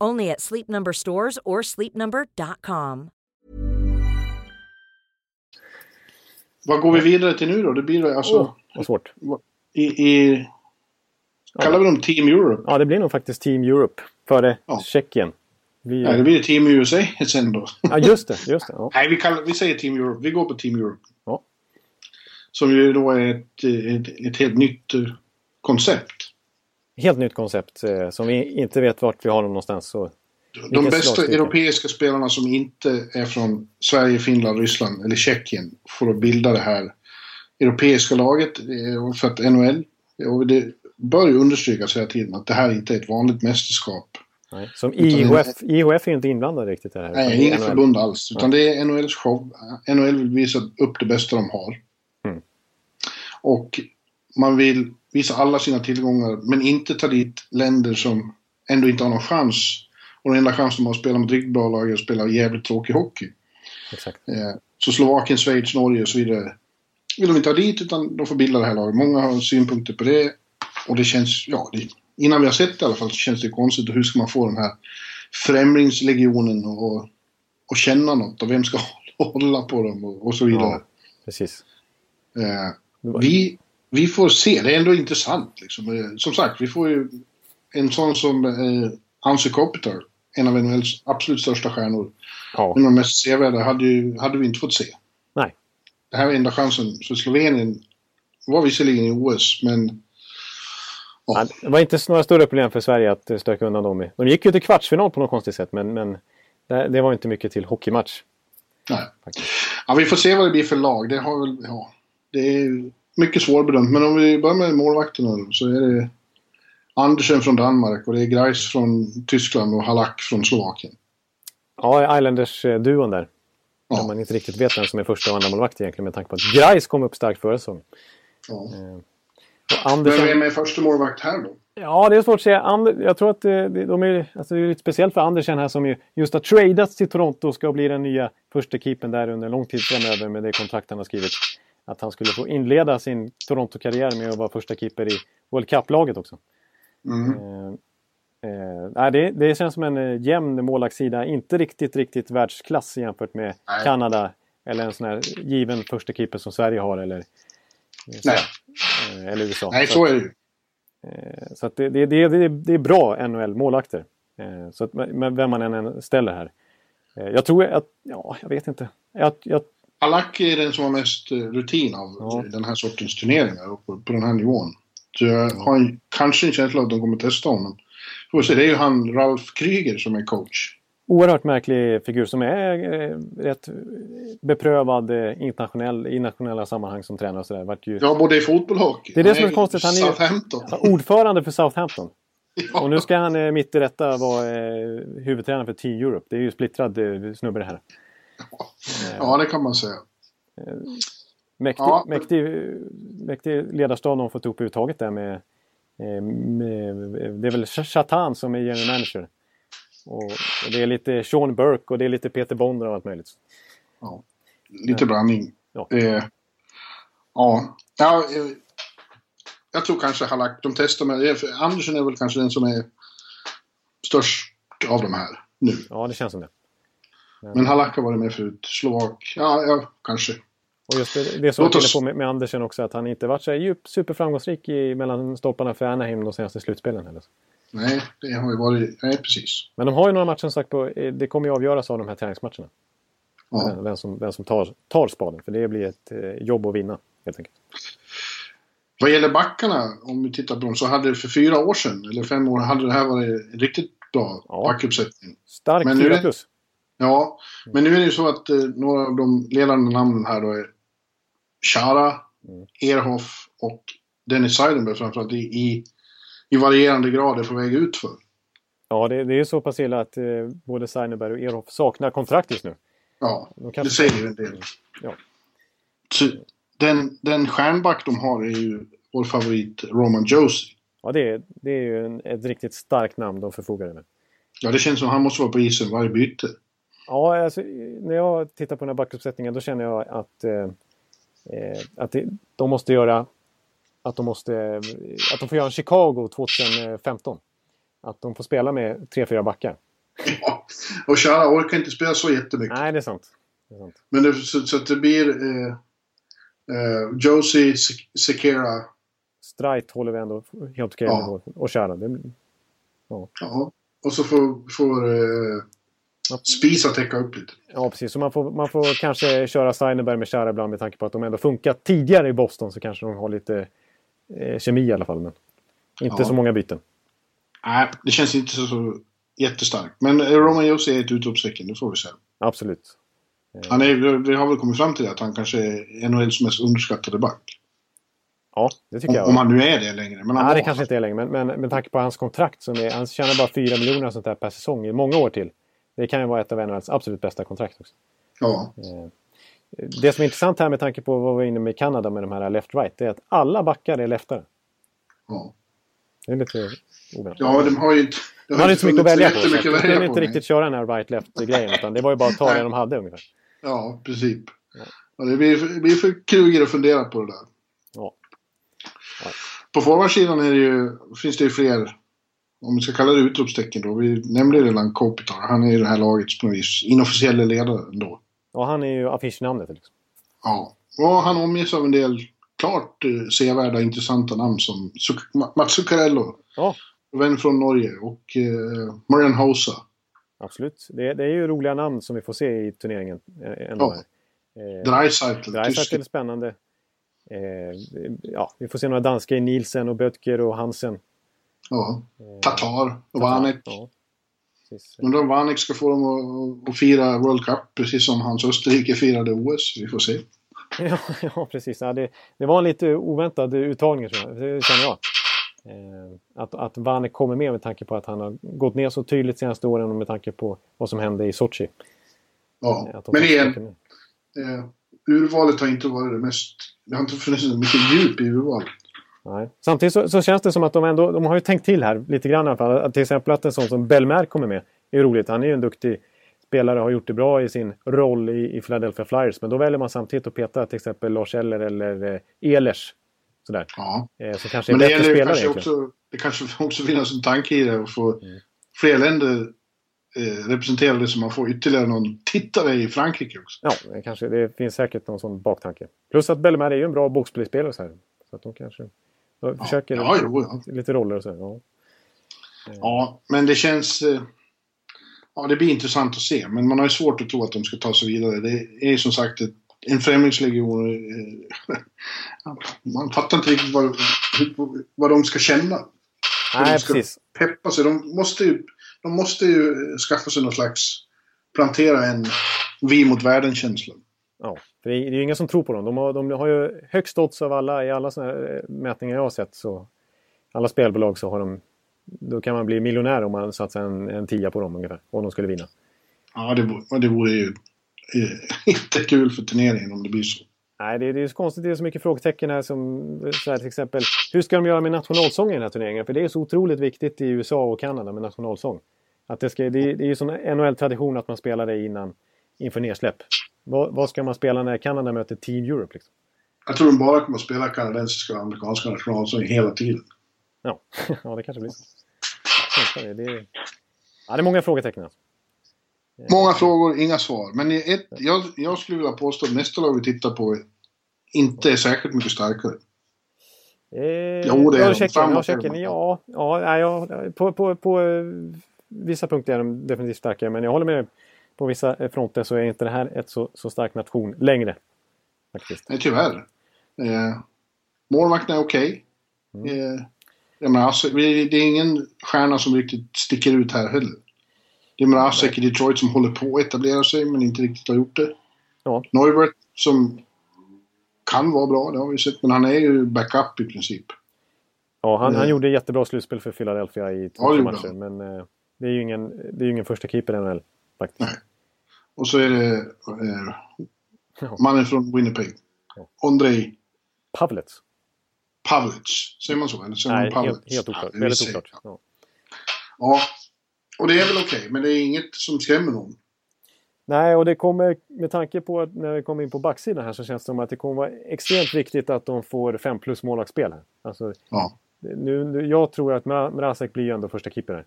Only at Sleep Number stores or sleepnumber.com. Vad går vi vidare till nu då? Det blir alltså... Oh, vad svårt. I, i, kallar vi dem Team Europe? Ja, det blir nog faktiskt Team Europe före ja. Tjeckien. Vi... Nej, det blir Team USA sen då. Ja, just det. Just det ja. Nej, vi, kallar, vi säger Team Europe. Vi går på Team Europe. Ja. Som ju då är ett, ett, ett helt nytt eh, koncept helt nytt koncept eh, som vi inte vet vart vi har dem någonstans. Så de bästa europeiska spelarna som inte är från Sverige, Finland, Ryssland eller Tjeckien får att bilda det här europeiska laget för att NHL, och det bör ju understrykas hela tiden att det här inte är ett vanligt mästerskap. Nej, som IHF, IHF är inte inblandad riktigt i det här. Nej, inget förbund alls. Utan nej. det är NHLs show. NHL vill visa upp det bästa de har. Mm. Och man vill visa alla sina tillgångar men inte ta dit länder som ändå inte har någon chans. Och den enda chansen de har att spela mot riktigt bra lag är att spela jävligt tråkig hockey. Exakt. Eh, så Slovakien, Schweiz, Norge och så vidare vill de inte ha dit utan de får bilda det här laget. Många har synpunkter på det och det känns, ja, det, innan vi har sett det i alla fall så känns det konstigt. Och hur ska man få den här främlingslegionen och, och känna något och vem ska hålla på dem och, och så vidare. Ja, precis. Eh, vi vi får se. Det är ändå intressant. Liksom. Eh, som sagt, vi får ju en sån som eh, Anse Kopitar. En av NHLs absolut största stjärnor. Ja. En av de mest sevärda hade, ju, hade vi inte fått se. Nej. Det här var enda chansen för Slovenien. var visserligen i OS, men... Ja. det var inte några större problem för Sverige att eh, stöka undan dem. De gick ju till kvartsfinal på något konstigt sätt, men, men det, det var inte mycket till hockeymatch. Nej. Ja, vi får se vad det blir för lag. Det har väl... Ja, det är mycket svårbedömt. Men om vi börjar med målvakterna så är det Andersen från Danmark och det är Greis från Tyskland och Halak från Slovakien. Ja, Islanders-duon där. Ja. Där man inte riktigt vet vem som är första och andra målvakt egentligen med tanke på att Greis kom upp starkt förra säsongen. Ja. Eh, Andersen... Vem är med första målvakt här då? Ja, det är svårt att säga. And jag tror att det, de är, alltså det är lite speciellt för Andersen här som ju just har tradats till Toronto och ska bli den nya första keepern där under lång tid framöver med det kontrakt han har skrivit att han skulle få inleda sin Toronto-karriär med att vara första keeper i World Cup-laget också. Mm. Eh, eh, det, det känns som en eh, jämn målvaktssida. Inte riktigt, riktigt världsklass jämfört med Nej. Kanada eller en sån här given första keeper som Sverige har eller, så, eh, eller USA. Nej, så, är det ju. Eh, så att det, det, det, det är bra NHL-målvakter. Eh, så att, men vem man än ställer här. Jag tror att, ja, jag vet inte. Jag, jag Alak är den som har mest eh, rutin av ja. den här sortens turneringar på, på den här nivån. Så jag har en, kanske en känsla av att de kommer testa honom. Får se, det är ju han Ralf Kryger som är coach. Oerhört märklig figur som är eh, rätt beprövad eh, internationell, i internationella sammanhang som tränare och sådär. Ju... Ja, både i fotboll och hockey. Det är det som är konstigt. Han är ordförande för Southampton. Ja. Och nu ska han mitt i detta vara huvudtränare för Team Europe. Det är ju splittrad snubbe det här. Ja, det kan man säga. Mäktig, ja. mäktig, mäktig ledarstab de fått ihop överhuvudtaget där med, med, Det är väl Chatan som är general manager. Och, och, det är lite Sean Burke och det är lite Peter Bonder och allt möjligt. Ja, lite blandning. Ja. Eh, ja. ja eh, jag tror kanske Halak, de testar med... Andersen är väl kanske den som är störst av de här nu. Ja, det känns som det. Men Halak har varit med förut. Slovak. Ja, ja kanske. Och just det, det som du var på med, med Andersen också, att han inte varit så här djup, superframgångsrik i, mellan stolparna för Anaheim de senaste slutspelen. Eller? Nej, det har ju varit... Nej, precis. Men de har ju några matcher som sagt på... Det kommer ju avgöras av de här träningsmatcherna. Ja. Vem som, vem som tar, tar spaden. För det blir ett eh, jobb att vinna, helt enkelt. Vad gäller backarna, om vi tittar på dem, så hade det för fyra år sedan, eller fem år, hade det här varit en riktigt bra ja. backuppsättning. Stark men 4 plus. Ja, men nu är det ju så att eh, några av de ledande namnen här då är Chara, mm. Erhoff och Dennis Seidenberg framförallt i, i, i varierande grad är på väg ut för. Ja, det, det är så pass illa att eh, både Seidenberg och Erhoff saknar kontrakt just nu. Ja, det säger ju en del. Ja. Så, den, den stjärnback de har är ju vår favorit Roman Josie. Ja, det är, det är ju en, ett riktigt starkt namn de förfogar över. Ja, det känns som att han måste vara på isen varje byte. Ja, alltså, när jag tittar på den här backuppsättningen då känner jag att, eh, eh att det, de måste göra att de måste att de får göra en Chicago 2015. Att de får spela med tre, fyra backar. Ja, och Chara orkar inte spela så jättemycket. Nej, det är sant. Det är sant. Men det, så, så, det blir eh, eh, Josie, Sekera. Strite håller vi ändå helt okej ja. med. Och Chara. Det, ja. ja. Och så får, får eh, Spisa täcka upp lite. Ja, precis. Så man får, man får kanske köra Steinerberg med Chara ibland med tanke på att de ändå funkat tidigare i Boston så kanske de har lite eh, kemi i alla fall. Men inte ja. så många byten. Nej, det känns inte så, så jättestarkt. Men Roman Josi är ett utropstecken, det får vi säga. Absolut. Han är, vi har väl kommit fram till det, att han kanske är NHLs mest underskattade back. Ja, det tycker om, jag. Om han nu är det längre. Men Nej, det kanske inte är längre. Men, men med tanke på hans kontrakt, som är, han tjänar bara 4 miljoner sånt där per säsong i många år till. Det kan ju vara ett av NHLs absolut bästa kontrakt också. Ja. Eh, det som är intressant här med tanke på vad vi var inne med i Kanada med de här left-right, det är att alla backar är leftare. Ja. Det är lite oväntat. Ja, de har ju inte... De har inte så mycket att välja på. Så de kunde inte riktigt köra den här right-left-grejen. Utan det var ju bara att ta det de hade ungefär. Ja, princip. Ja. Ja, det blir, det blir för krugor att fundera på det där. Ja. ja. På forwardsidan är det ju, finns det ju fler, om vi ska kalla det utropstecken då. Vi nämnde redan Kopitar. Han är ju det här lagets på vis inofficiella ledare ändå. Ja, han är ju affischnamnet liksom. Ja, och han omges av en del klart eh, sevärda, intressanta namn som Mats Zuccarello. Ja. Vän från Norge och eh, Marian Hosa. Absolut. Det, det, är ju roliga namn som vi får se i turneringen. Eh, ändå. Ja. Eh, Dreisaitl. Dreisaitl är spännande. Eh, ja, vi får se några danska i Nielsen och Böttger och Hansen. Ja. Eh, Tatar och Vanek. Ja. Undrar om Vanek ska få dem att, att fira World Cup precis som hans Österrike firade OS. Vi får se. Ja, ja precis. Ja, det, det var en lite oväntad uttagning tror jag. Det känner jag. Eh, att, att Vanek kommer med med tanke på att han har gått ner så tydligt senaste åren och med tanke på vad som hände i Sochi. Ja, eh, men igen. Eh, urvalet har inte varit det mest... Det har inte funnits så mycket djup i urvalet. Nej. Samtidigt så, så, känns det som att de ändå de har ju tänkt till här lite grann i alla fall. Att till exempel att en sån som Belmer kommer med är roligt. Han är ju en duktig spelare har gjort det bra i sin roll i, i Philadelphia Flyers. Men då väljer man samtidigt att peta till exempel Lars Eller eller eh, Ehlers. Sådär. Ja. Eh, som kanske är Men det bättre spelare kanske också, Det kanske också finns en tanke i det att få mm. fler länder eh, representerade så man får ytterligare någon tittare i Frankrike också. Ja, det, kanske, det finns säkert någon sån baktanke. Plus att Bellemare är ju en bra boxplayspelare så här. Så att de kanske de ja. försöker ja, jo, ja. lite roller och så. Ja. ja, men det känns... Eh, ja, det blir intressant att se. Men man har ju svårt att tro att de ska ta sig vidare. Det är som sagt ett en främlingslegion. Eh, man fattar inte riktigt vad, vad de ska känna. Nej, de ska precis. peppa sig. De måste, ju, de måste ju skaffa sig någon slags... Plantera en vi mot världen-känsla. Ja, det är, ju ingen som tror på dem. De har, de har ju högst odds av alla i alla eh, mätningar jag har sett. Så alla spelbolag så har de... Då kan man bli miljonär om man satsar en, en tia på dem ungefär. Om de skulle vinna. Ja, det, det vore ju inte kul för turneringen om det blir så. Nej, det är, det är så konstigt. Det är så mycket frågetecken här som så här till exempel. Hur ska de göra med nationalsången i den här turneringen? För det är så otroligt viktigt i USA och Kanada med nationalsång. Att det, ska, det, det är ju sån NHL-tradition att man spelar det innan, inför nedsläpp. Vad, vad, ska man spela när Kanada möter Team Europe? Liksom? Jag tror de bara kommer att spela kanadensiska och amerikanska nationalsång hela tiden. Ja, ja det kanske blir så. Det, det, ja, det är många frågetecken. Alltså. Många frågor, inga svar. Men ett, jag, jag skulle vilja påstå att nästa lag vi tittar på inte är särskilt mycket starkare. Eh, jo, det är ja, Tjeckien, ja, Tjeckien, ja, ja, ja, på, på, på eh, vissa punkter är de definitivt starkare. Men jag håller med på vissa fronter så är inte det här ett så, så stark nation längre. Faktiskt. Nej, tyvärr. Eh, målvakten är okej. Okay. Mm. Eh, alltså, det är ingen stjärna som riktigt sticker ut här heller. Det är Mrazek i Detroit som håller på att etablera sig men inte riktigt har gjort det. Ja. Neubert som kan vara bra, det har vi sett, men han är ju backup i princip. Ja, han, han gjorde jättebra slutspel för Philadelphia i två ja, matcher, men eh, det är ju ingen, det är ingen första keeper i NHL faktiskt. Nej. Och så är det eh, mannen från Winnipeg. Ja. Andrei Pavlets. Pavlets, säger man så? Eller säger Nej, man helt, helt oklart. Ja, Väldigt oklart. Ja. ja, och det är väl okej, okay, men det är inget som skrämmer någon. Nej, och det kommer med tanke på att när vi kommer in på backsidan här så känns det som att det kommer vara extremt viktigt att de får fem plus målvaktsspel här. Alltså, ja. nu, jag tror att Mrazek blir ju ändå första keeper här.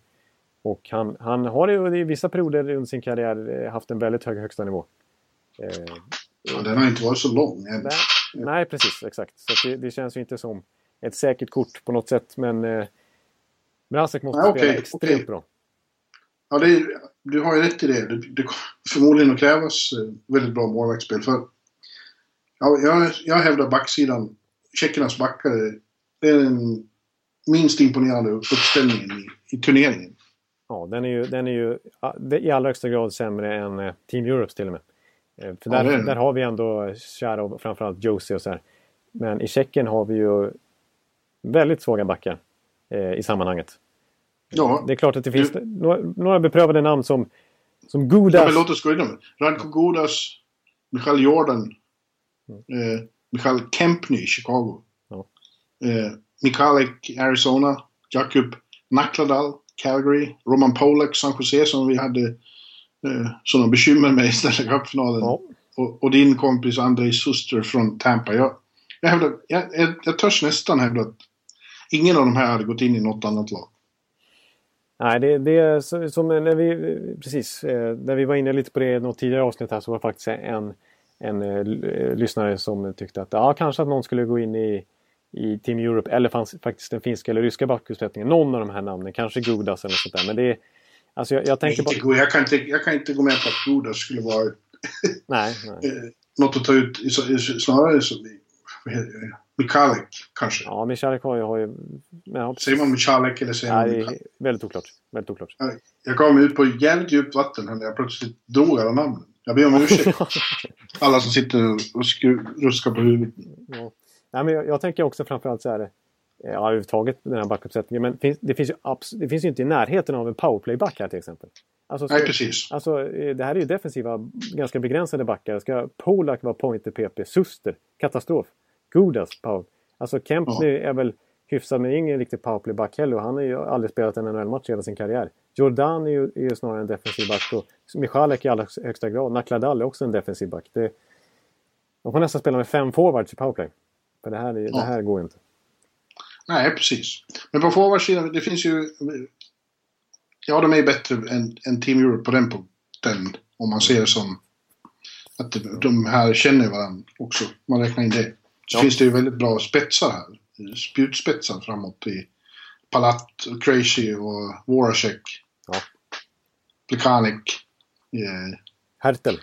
Och han, han har i vissa perioder under sin karriär eh, haft en väldigt hög högsta nivå. Eh, ja, den har inte varit så lång än. Nej, nej precis. Exakt. Så det, det, känns ju inte som ett säkert kort på något sätt. Men eh, Mrazek måste ja, okay, spela extremt okay. bra. Ja, är, du har ju rätt i det. Det, det förmodligen att krävas eh, väldigt bra målvaktsspel. För, ja, jag, jag hävdar backsidan, tjeckernas backar, är den minst imponerande uppställningen i, i turneringen. Ja, den är ju, den är ju i allra högsta grad sämre än eh, Team Europes till och med. Eh, för där, ja, där har vi ändå Charov och framförallt Josie och så här. Men i Tjeckien har vi ju väldigt svaga backar eh, i sammanhanget. Ja. Det är klart att det finns du... några, några beprövade namn som, som Gudas. Ja, men låt oss gå igenom Radko Gudas, Michael Jordan, mm. eh, Michael Kempny i Chicago. Ja. Eh, Mikhalek Arizona, Jakub Nakladal Calgary, Roman Polak San Jose som vi hade eh, sådana bekymmer med i Stanley Cup-finalen. Ja. Och, och, din kompis Andrei Suster från Tampa. Jag, jag, hävdar, jag, jag, jag törs nästan hävda att ingen av de här hade gått in i något annat lag. Nej, det, det är som när vi, precis, eh, när vi var inne lite på det i något tidigare avsnitt här så var det faktiskt en, en uh, lyssnare som tyckte att ja, kanske att någon skulle gå in i, i Team Europe eller fanns faktiskt den finska eller ryska backuppsättningen. Någon av de här namnen, kanske Gudas eller sånt där. Men det är, alltså jag, jag tänker bara... jag, kan inte, jag kan inte gå med på att Gudas skulle vara nej, nej. Eh, något att ta ut. Snarare så, Mikhalek kanske? Ja, Mikhalek har ju... Har ju ja, säger man Mikhalek eller säger man Mikhalek? Väldigt oklart. Väldigt oklart. Jag gav mig ut på jävligt djupt vatten när jag plötsligt drog alla namnen. Jag ber om ursäkt. alla som sitter och ruskar på huvudet. Ja. Nej, men jag, jag tänker också framförallt så här... Ja, överhuvudtaget den här backuppsättningen. Men finns, det, finns ju det finns ju inte i närheten av en powerplay-back här till exempel. Alltså, Nej, precis. Alltså, eh, det här är ju defensiva, ganska begränsade backar. Ska Polak vara pointer PP? Suster? Katastrof. Godas power. Alltså Kempney ja. är väl hyfsad men ingen riktig powerplayback heller. Han har ju aldrig spelat en NHL-match i hela sin karriär. Jordan är ju, är ju snarare en defensiv back och Michalek i allra högsta grad. Nakladal är också en defensiv back. Det, de får nästan spela med fem forwards i powerplay. För det här, ja. det här går inte. Nej, precis. Men på forwardsidan, det finns ju... Ja, de är bättre än, än Team Europe på den punkten. Om man ser det som att de här känner varandra också. Man räknar in det. Så ja. finns det ju väldigt bra spetsar här. Spjutspetsar framåt i Palat, Crazy och Voracek. Ja. Plekanik. Eh, Hertel.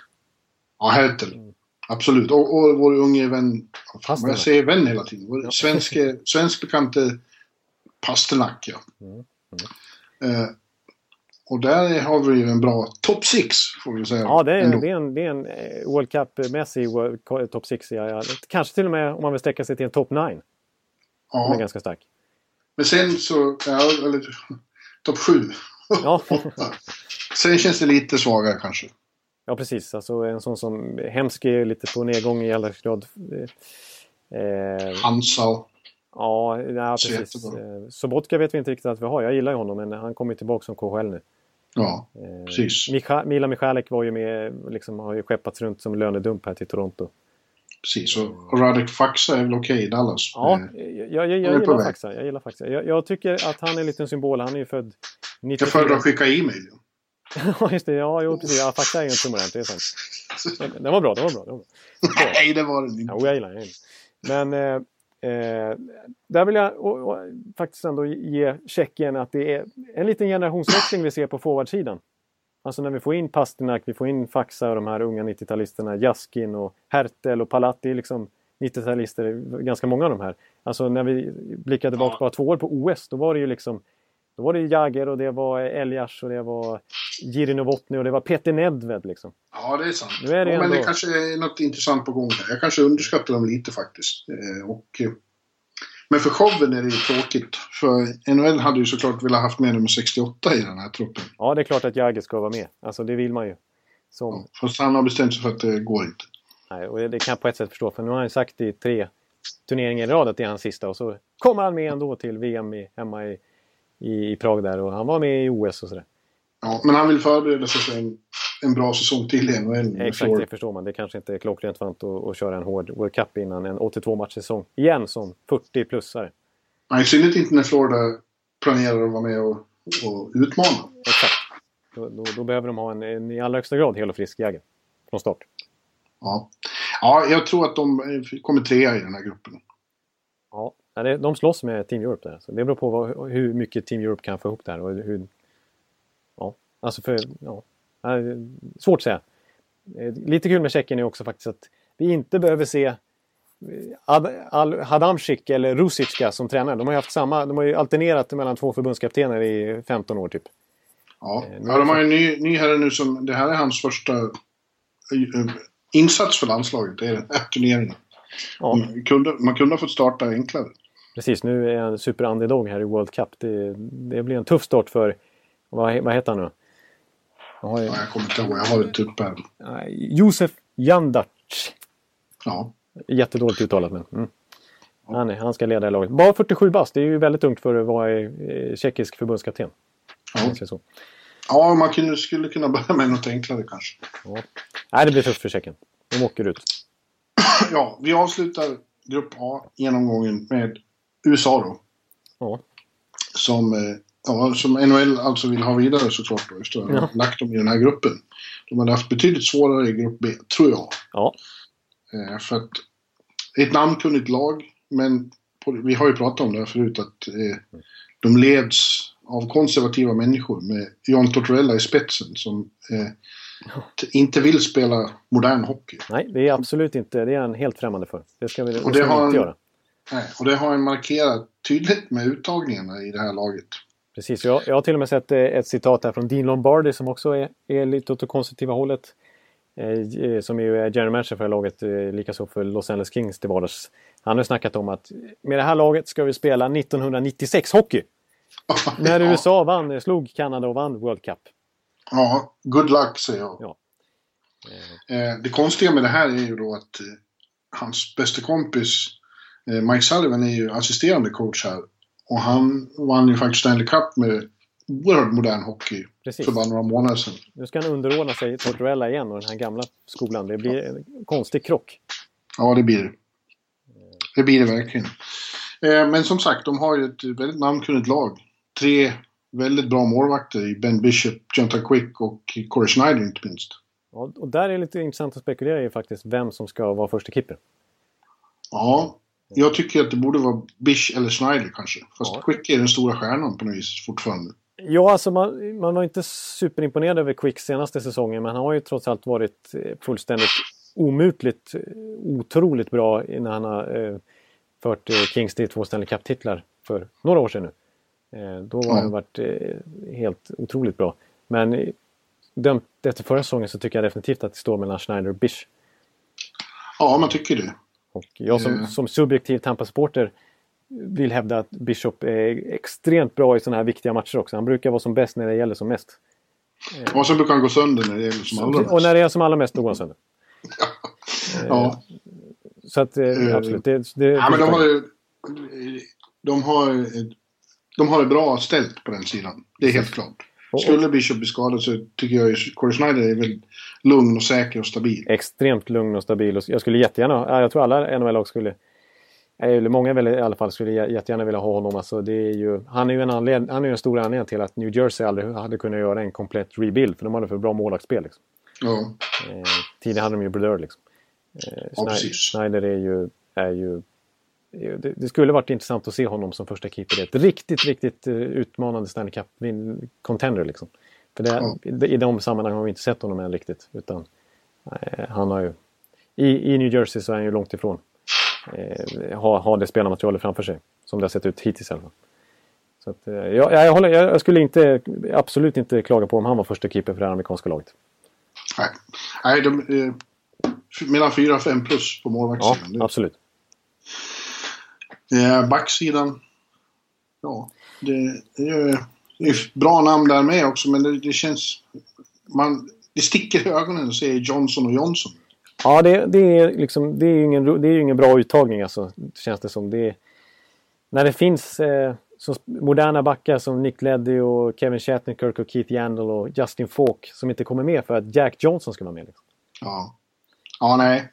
Ja, Hertel. Mm. Absolut. Och, och vår unge vän, Pasternak. jag säger vän hela tiden, vår svenske, svensk bekante Pasternak. Ja. Mm. Mm. Eh, och där har vi ju en bra top 6 får vi säga. Ja, det är, det är en, det är en eh, World Cup-mässig top 6. Ja, ja. Kanske till och med om man vill sträcka sig till en top 9. Ja. Den är ganska stark. Men sen så, ja, eller topp 7. Ja. sen känns det lite svagare kanske. Ja precis, alltså en sån som Hemsk är lite på nedgång i allra grad. Eh, Hansal. Ja, ja precis. Eh, Sobotka vet vi inte riktigt att vi har. Jag gillar ju honom men han kommer tillbaka som KHL nu. Ja, eh, precis. Micha, Mila Michalek var ju med, liksom, har ju skeppats runt som lönedump här till Toronto. Precis, och Radek Faxa är väl okej i Dallas? Ja, jag, jag, jag, jag gillar Faxa. Jag, gillar Faxa. Jag, tycker att han är en liten symbol. Han är ju född 94. Jag föredrar att skicka e-mail. Ja, just det. Ja, jo, precis. Ja, Faxa är ju inte modernt, det är sant. Den var bra, den var bra. Den var bra. Nej, det var den inte. Jo, jag gillar den. Men eh, Eh, där vill jag och, och, faktiskt ändå ge Tjeckien att det är en liten generationsväxling vi ser på forwardsidan. Alltså när vi får in Pasternak, vi får in Faxa och de här unga 90-talisterna, Jaskin och Hertel och Palatti, liksom 90-talister, ganska många av de här. Alltså när vi blickar tillbaka bara två år på OS, då var det ju liksom då var det Jagger och det var Eljas och det var Jiri Novotny och det var Peter Nedved liksom. Ja, det är sant. Nu är det ja, ändå... Men det kanske är något intressant på gång här. Jag kanske underskattar dem lite faktiskt. Eh, och, eh, men för showen är det ju tråkigt. För NHL hade ju såklart velat haft med nummer 68 i den här truppen. Ja, det är klart att Jagger ska vara med. Alltså det vill man ju. Som... Ja, fast han har bestämt sig för att det går inte. Nej, och det kan jag på ett sätt förstå. För nu har han sagt i tre turneringar i rad att det är hans sista. Och så kommer han med ändå till VM i, hemma i i, i Prag där och han var med i OS och sådär. Ja, men han vill förbereda sig för en, en bra säsong till i NHL. Exakt, det förstår man. Det kanske inte är klockrent för att, att köra en hård World Cup innan en 82-matchsäsong. Igen som 40-plussare. Nej, i synnerhet inte när Florida planerar att vara med och, och utmana. Exakt. Då, då, då, behöver de ha en, en i allra högsta grad hel och frisk jägare. Från start. Ja. ja, jag tror att de kommer trea i den här gruppen. Ja, de slåss med Team Europe där. Så det beror på vad, hur mycket Team Europe kan få ihop där. Och hur, ja, alltså för, ja, svårt att säga. Eh, lite kul med Tjeckien är också faktiskt att vi inte behöver se eh, Ad, Hadamsik eller Rusicka som tränare. De har ju haft samma, de har ju alternerat mellan två förbundskaptener i 15 år typ. Ja, eh, ja de har ju en ny, ny herre nu som, det här är hans första insats för landslaget, det är den här turneringen. Ja. Man, kunde, man kunde ha fått starta enklare. Precis, nu är han super underdog här i World Cup. Det, det blir en tuff start för, vad, vad heter han nu? Jag, har, ja, jag kommer inte ihåg, jag har det upp här. Josef Jandac. Ja. Jättedåligt uttalat men. Mm. Han, han ska leda laget. Bara 47 bast, det är ju väldigt ungt för att vara eh, tjeckisk förbundskapten. Ja. Ja, man kunde, skulle kunna börja med något enklare kanske. Ja. Nej, det blir tufft för Tjeckien. De åker ut. ja, vi avslutar Grupp A genomgången med USA då. Ja. Som, eh, ja, som NHL alltså vill ha vidare såklart då, efter att ja. lagt dem i den här gruppen. De hade haft betydligt svårare i Grupp B, tror jag. Ja. Eh, för att ett namnkunnigt lag, men på, vi har ju pratat om det här förut att eh, de leds av konservativa människor med John Tortorella i spetsen som eh, inte vill spela modern hockey. Nej, det är absolut inte. Det är han helt främmande för. Det ska vi, det ska det vi inte göra. Nej, och det har han markerat tydligt med uttagningarna i det här laget. Precis, jag, jag har till och med sett eh, ett citat här från Dean Lombardi som också är, är lite åt det konstruktiva hållet. Eh, eh som ju är general manager för laget, eh, likaså för Los Angeles Kings till vardags. Han har snackat om att med det här laget ska vi spela 1996 hockey. När USA vann, slog Kanada och vann World Cup. Ja, good luck säger jag. Ja. Eh, det konstiga med det här är ju då att eh, hans bästa kompis eh, Mike Sullivan är ju assisterande coach här. Och han vann ju faktiskt Stanley Cup med oerhört modern hockey Precis. för bara några månader sedan. Nu ska han underordna sig Tortorella igen och den här gamla skolan. Det blir en konstig krock. Ja, det blir det. Det blir det verkligen. Men som sagt, de har ju ett väldigt namnkunnigt lag. Tre väldigt bra målvakter i Ben Bishop, Jonathan Quick och Corey Schneider inte minst. Ja, och där är det lite intressant att spekulera i faktiskt vem som ska vara första keeper. Ja, jag tycker att det borde vara Bish eller Schneider kanske. Fast ja. Quick är den stora stjärnan på något vis fortfarande. Ja, alltså man, man var inte superimponerad över Quick senaste säsongen men han har ju trots allt varit eh, fullständigt omutligt eh, otroligt bra när han har eh, fört eh, Kings till två Stanley Cup-titlar för några år sedan nu. Eh, då har han varit eh, helt otroligt bra. Men dömt efter förra säsongen så tycker jag definitivt att det står mellan Schneider och Bish. Ja, man tycker det. Och jag som, mm. som subjektiv Tampa-supporter vill hävda att Bishop är extremt bra i sådana här viktiga matcher också. Han brukar vara som bäst när det gäller som mest. Och så brukar han gå sönder när det gäller som allra mest. Och när det är som allra mest, då går han sönder. ja. Så att absolut. Det, det, ja, men de har, de har de har det bra ställt på den sidan. Det är helt klart. Skulle Bishop bli skadad så tycker jag att Corey Schneider är väldigt lugn och säker och stabil. Extremt lugn och stabil. Jag skulle jättegärna, jag tror alla NHL-lag skulle, eller många väl i alla fall, skulle jättegärna vilja ha honom. Alltså det är ju, han är ju en, anled, han är en stor anledning till att New Jersey aldrig hade kunnat göra en komplett rebuild. För de hade för bra målvaktsspel. Liksom. Ja. Eh, tidigare hade de ju Brodeur liksom. Eh, Schneider, ja, Schneider är ju, är ju det, det, skulle varit intressant att se honom som första keeper. Ett riktigt, riktigt uh, utmanande Stanley Cup-contender liksom. För det, ja. i de sammanhangen har vi inte sett honom än riktigt. Utan uh, han har ju... I, I New Jersey så är han ju långt ifrån. Uh, ha, ha det spelarmaterialet framför sig. Som det har sett ut hittills i alla fall. Så att, uh, jag, jag, håller, jag, skulle inte, absolut inte klaga på om han var första keeper för det amerikanska laget. Nej, Nej de, eh, mellan 4 och 5 plus på målvaktssidan. Ja, absolut. Eh, backsidan. Ja, det, det, är, är bra namn där med också men det, det känns... Man, det sticker i ögonen att se Johnson och Johnson. Ja, det, det, är liksom, det är ju ingen, det är ingen bra uttagning alltså, känns det som. Det när det finns eh, så moderna backar som Nick Leddy och Kevin Shattenkirk och Keith Yandel och Justin Falk som inte kommer med för att Jack Johnson ska vara med. Liksom. Ja. Ja, nej.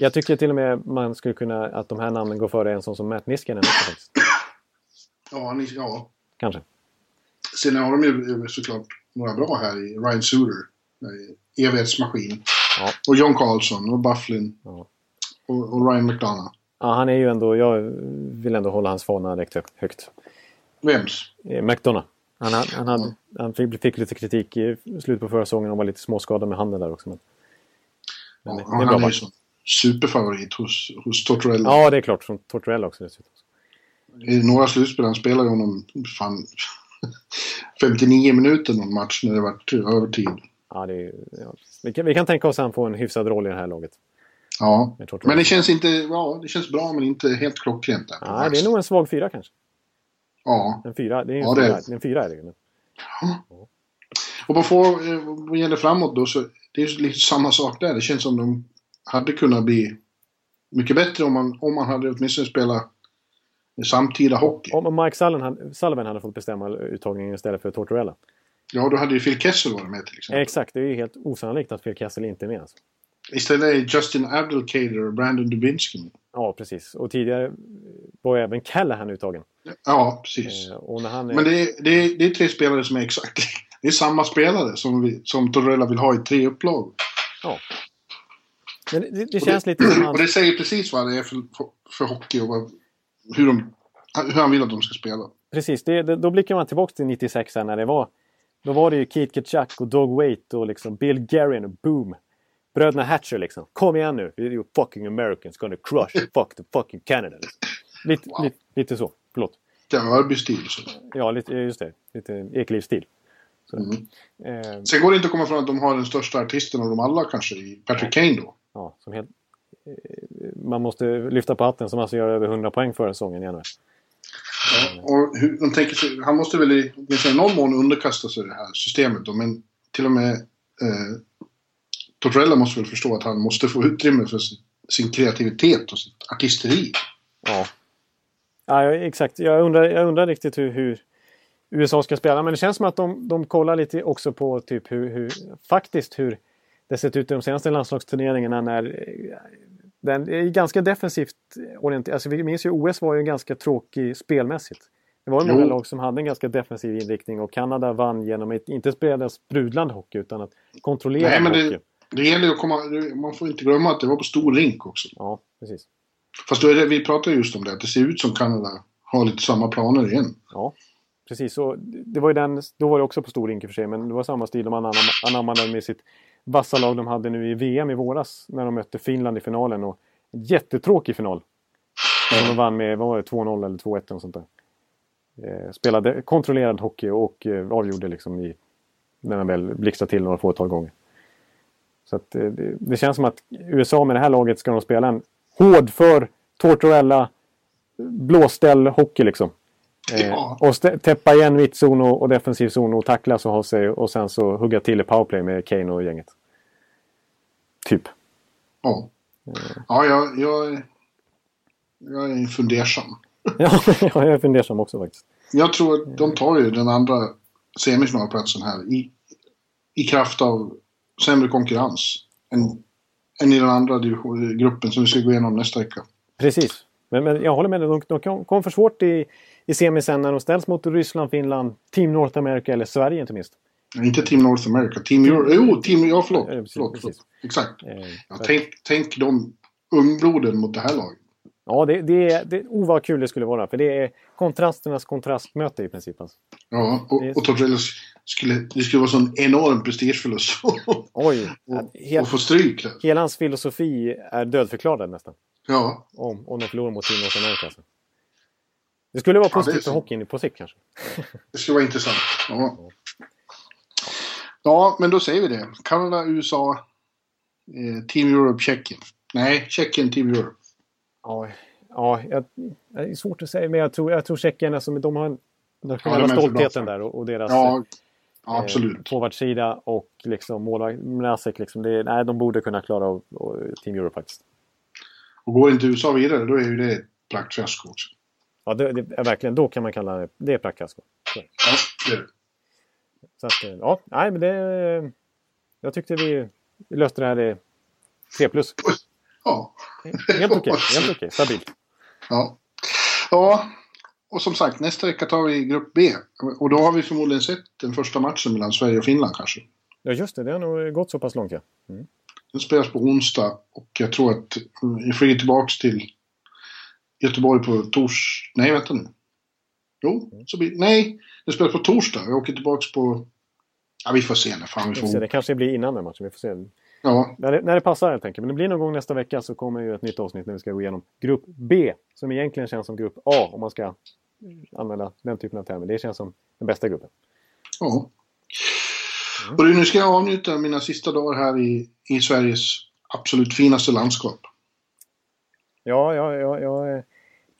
Jag tycker till och med man skulle kunna att de här namnen går före en sån som Matt Niskanen också faktiskt. Ja, ni, ja. Kanske. Sen har de ju såklart några bra här i Ryan Suter. Evighetsmaskin. Ja. Och John Carlson och Bufflin. Ja. Och, och, Ryan McDonough. Ja, han är ju ändå... Jag vill ändå hålla hans fana rätt högt. Vems? Eh, McDonough. Han, han, han, hade, han fick, fick, lite kritik i slutet på förra säsongen och var lite småskadad med handen där också. Men, men ja, det, det är han är ju superfavorit hos, hos Tortorella. Ja, det är klart. Från Tortorella också dessutom. I några slutspel, han spelar ju honom fan 59 minuter någon match när det var övertid. Ja, det är, ja. Vi, kan, vi kan tänka oss att han får en hyfsad roll i det här laget. Ja, men det känns inte... Ja, det känns bra men inte helt klockrent. Där ja, det är nog en svag fyra kanske. Ja. En fyra, det är en, ja, fyra, det... en fyra är det men... ja. Och vad, får, eh, vad gäller framåt då så det är lite samma sak där. Det känns som de hade kunnat bli mycket bättre om man, om man hade åtminstone spelat samtida hockey. Om Mike Sullivan, Sullivan hade fått bestämma uttagningen istället för Tortorella. Ja, då hade ju Phil Kessel varit med till exempel. Exakt, det är ju helt osannolikt att Phil Kessel inte är med. Alltså. Istället är Justin Abdelkader och Brandon Dubinsky Ja, precis. Och tidigare var även Callahan uttagen. Ja, precis. Eh, och när han är... Men det är, det, är, det är tre spelare som är exakt... Det är samma spelare som, vi, som Torrella vill ha i tre upplag. Ja. Men det, det känns det, lite som han... Och det säger precis vad det är för, för hockey och vad, hur, de, hur han vill att de ska spela. Precis, det, det, då blickar man tillbaka till 96 när det var... Då var det ju Keith Kachuk och Dog Wait och liksom Bill Guerin och Boom. Bröderna Hatcher liksom. Kom igen nu! You fucking Americans gonna crush fuck the fucking Canada. Liksom. Lite, wow. lite, lite, så. Förlåt. Örby-stil. Ja, lite, just det. Lite Ekelivs-stil. Mm. Eh, Sen går det inte att komma från att de har den största artisten av dem alla kanske, Patrick Kane då. Ja, som helt, eh, man måste lyfta på hatten som alltså gör över 100 poäng förra säsongen i NHL. Ja, och hur, de tänker sig, han måste väl i, i någon mån underkasta sig det här systemet då, men till och med eh, Tortorella måste väl förstå att han måste få utrymme för sin, sin kreativitet och sitt artisteri. Ja. ja, exakt. Jag undrar, jag undrar riktigt hur, hur USA ska spela. Men det känns som att de, de kollar lite också på typ hur, hur faktiskt hur det sett ut i de senaste landslagsturneringarna när den är ganska defensivt orienterad. Alltså vi minns ju OS var ju ganska tråkig spelmässigt. Det var ju många lag som hade en ganska defensiv inriktning och Kanada vann genom att inte spela sprudlande hockey utan att kontrollera Nej, men hockey. Det, det gäller att komma... Man får inte glömma att det var på stor rink också. Ja, precis. Fast då är det, vi pratar just om det, att det ser ut som Kanada har lite samma planer igen. Ja, precis. Och det var ju den, då var det också på stor rink i och för sig, men det var samma stil de anammade med sitt vassa lag de hade nu i VM i våras när de mötte Finland i finalen. Och en jättetråkig final. När De vann med 2-0 eller 2-1 eller sånt där. Eh, spelade kontrollerad hockey och eh, avgjorde liksom i, när den väl blixtrade till några fåtal gånger. Så att, eh, det, det, känns som att USA med det här laget ska de spela en hård för Tortorella blåställ hockey liksom. Eh, ja. och täppa igen mittzon och, och defensiv zon och tackla så ha sig och sen så hugga till i powerplay med Kane och gänget. Typ. Ja. Eh. Ja, jag, jag, jag är fundersam. ja, jag är fundersam också faktiskt. Jag tror att de tar ju den andra semifinalplatsen här i, i kraft av sämre konkurrens än, än i den andra gruppen som vi ska gå igenom nästa vecka. Precis. Men, men jag håller med dig, de, de kom för svårt i, i semisen när de ställs mot Ryssland, Finland, Team North America eller Sverige inte minst. Inte Team North America, Team Euro... Jo, Team... Ja, förlåt. Ja, precis, förlåt, förlåt. Exakt. Eh, ja, tänk, tänk de ungbloden mot det här laget. Ja, det, det, det, oh vad kul det skulle vara. För det är kontrasternas kontrastmöte i princip. Alltså. Ja, och, och Torrellos skulle, det skulle vara sån enorm prestigeförlust. Oj! och, hel, och få stryk. Hela hans filosofi är dödförklarad nästan. Ja. Om, om de förlorar mot Team North America. Alltså. Det skulle vara positivt ja, för hockeyn på sikt kanske. det skulle vara intressant. Ja. ja, men då säger vi det. Kanada, USA, eh, Team Europe, Tjeckien. Nej, Tjeckien, Team Europe. Ja, ja jag, det är svårt att säga, men jag tror, jag tror tjeckerna som de har nationella ja, stoltheten där och, och deras ja, eh, absolut. Eh, forwardsida och liksom målvakt liksom, det, nej, de borde kunna klara av Team Europe faktiskt. Och går inte USA vidare, då är ju det ett praktfiasko också. Ja, det, det, är verkligen, då kan man kalla det, det är praktfiasko. Ja, det är det. Så att, eh, ja, nej men det... Jag tyckte vi löste det här 3 plus. Ja. Helt okej, helt okej, stabilt. Ja. ja, och som sagt nästa vecka tar vi grupp B. Och då har vi förmodligen sett den första matchen mellan Sverige och Finland kanske. Ja just det, det har nog gått så pass långt ja. Mm. Den spelas på onsdag och jag tror att vi flyger tillbaks till Göteborg på tors... Nej, vänta nu. Jo, så blir... Nej, den spelas på torsdag. Jag åker tillbaks på... Ja, vi får se när fan vi får... Det kanske blir innan den matchen, vi får se. Ja. När det, när det passar helt enkelt. Men det blir någon gång nästa vecka så kommer ju ett nytt avsnitt när vi ska gå igenom Grupp B. Som egentligen känns som Grupp A om man ska använda den typen av termer. Det känns som den bästa gruppen. Ja. Mm. Och nu ska jag avnjuta mina sista dagar här i, i Sveriges absolut finaste landskap. Ja, ja, ja, ja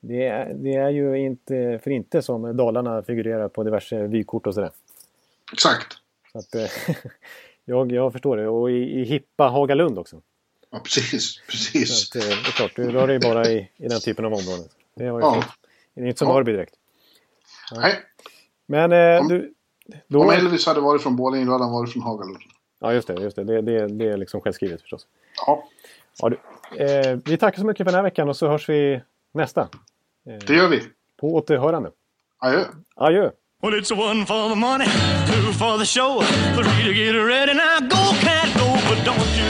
det, är, det är ju inte för inte som Dalarna figurerar på diverse vykort och sådär. Exakt. Så att, jag, jag förstår det. Och i, i hippa Hagalund också. Ja, precis. precis. Så att, eh, det är klart, du rör dig bara i, i den typen av områden. Det, var ju ja. det är inte som ja. Norrby direkt. Ja. Nej. Men eh, om, du... Då... Om Elvis hade varit från Borlänge, då hade han varit från Hagalund. Ja, just det. Just det. Det, det, det är liksom självskrivet förstås. Ja. Ja du, eh, vi tackar så mycket för den här veckan och så hörs vi nästa. Eh, det gör vi. På återhörande. Adjö. Adjö. Well, it's one for the money, two for the show, three to get ready. Now go, cat, go, but don't you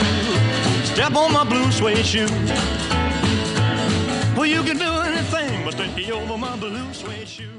step on my blue suede shoe. Well, you can do anything but stay over my blue suede shoe.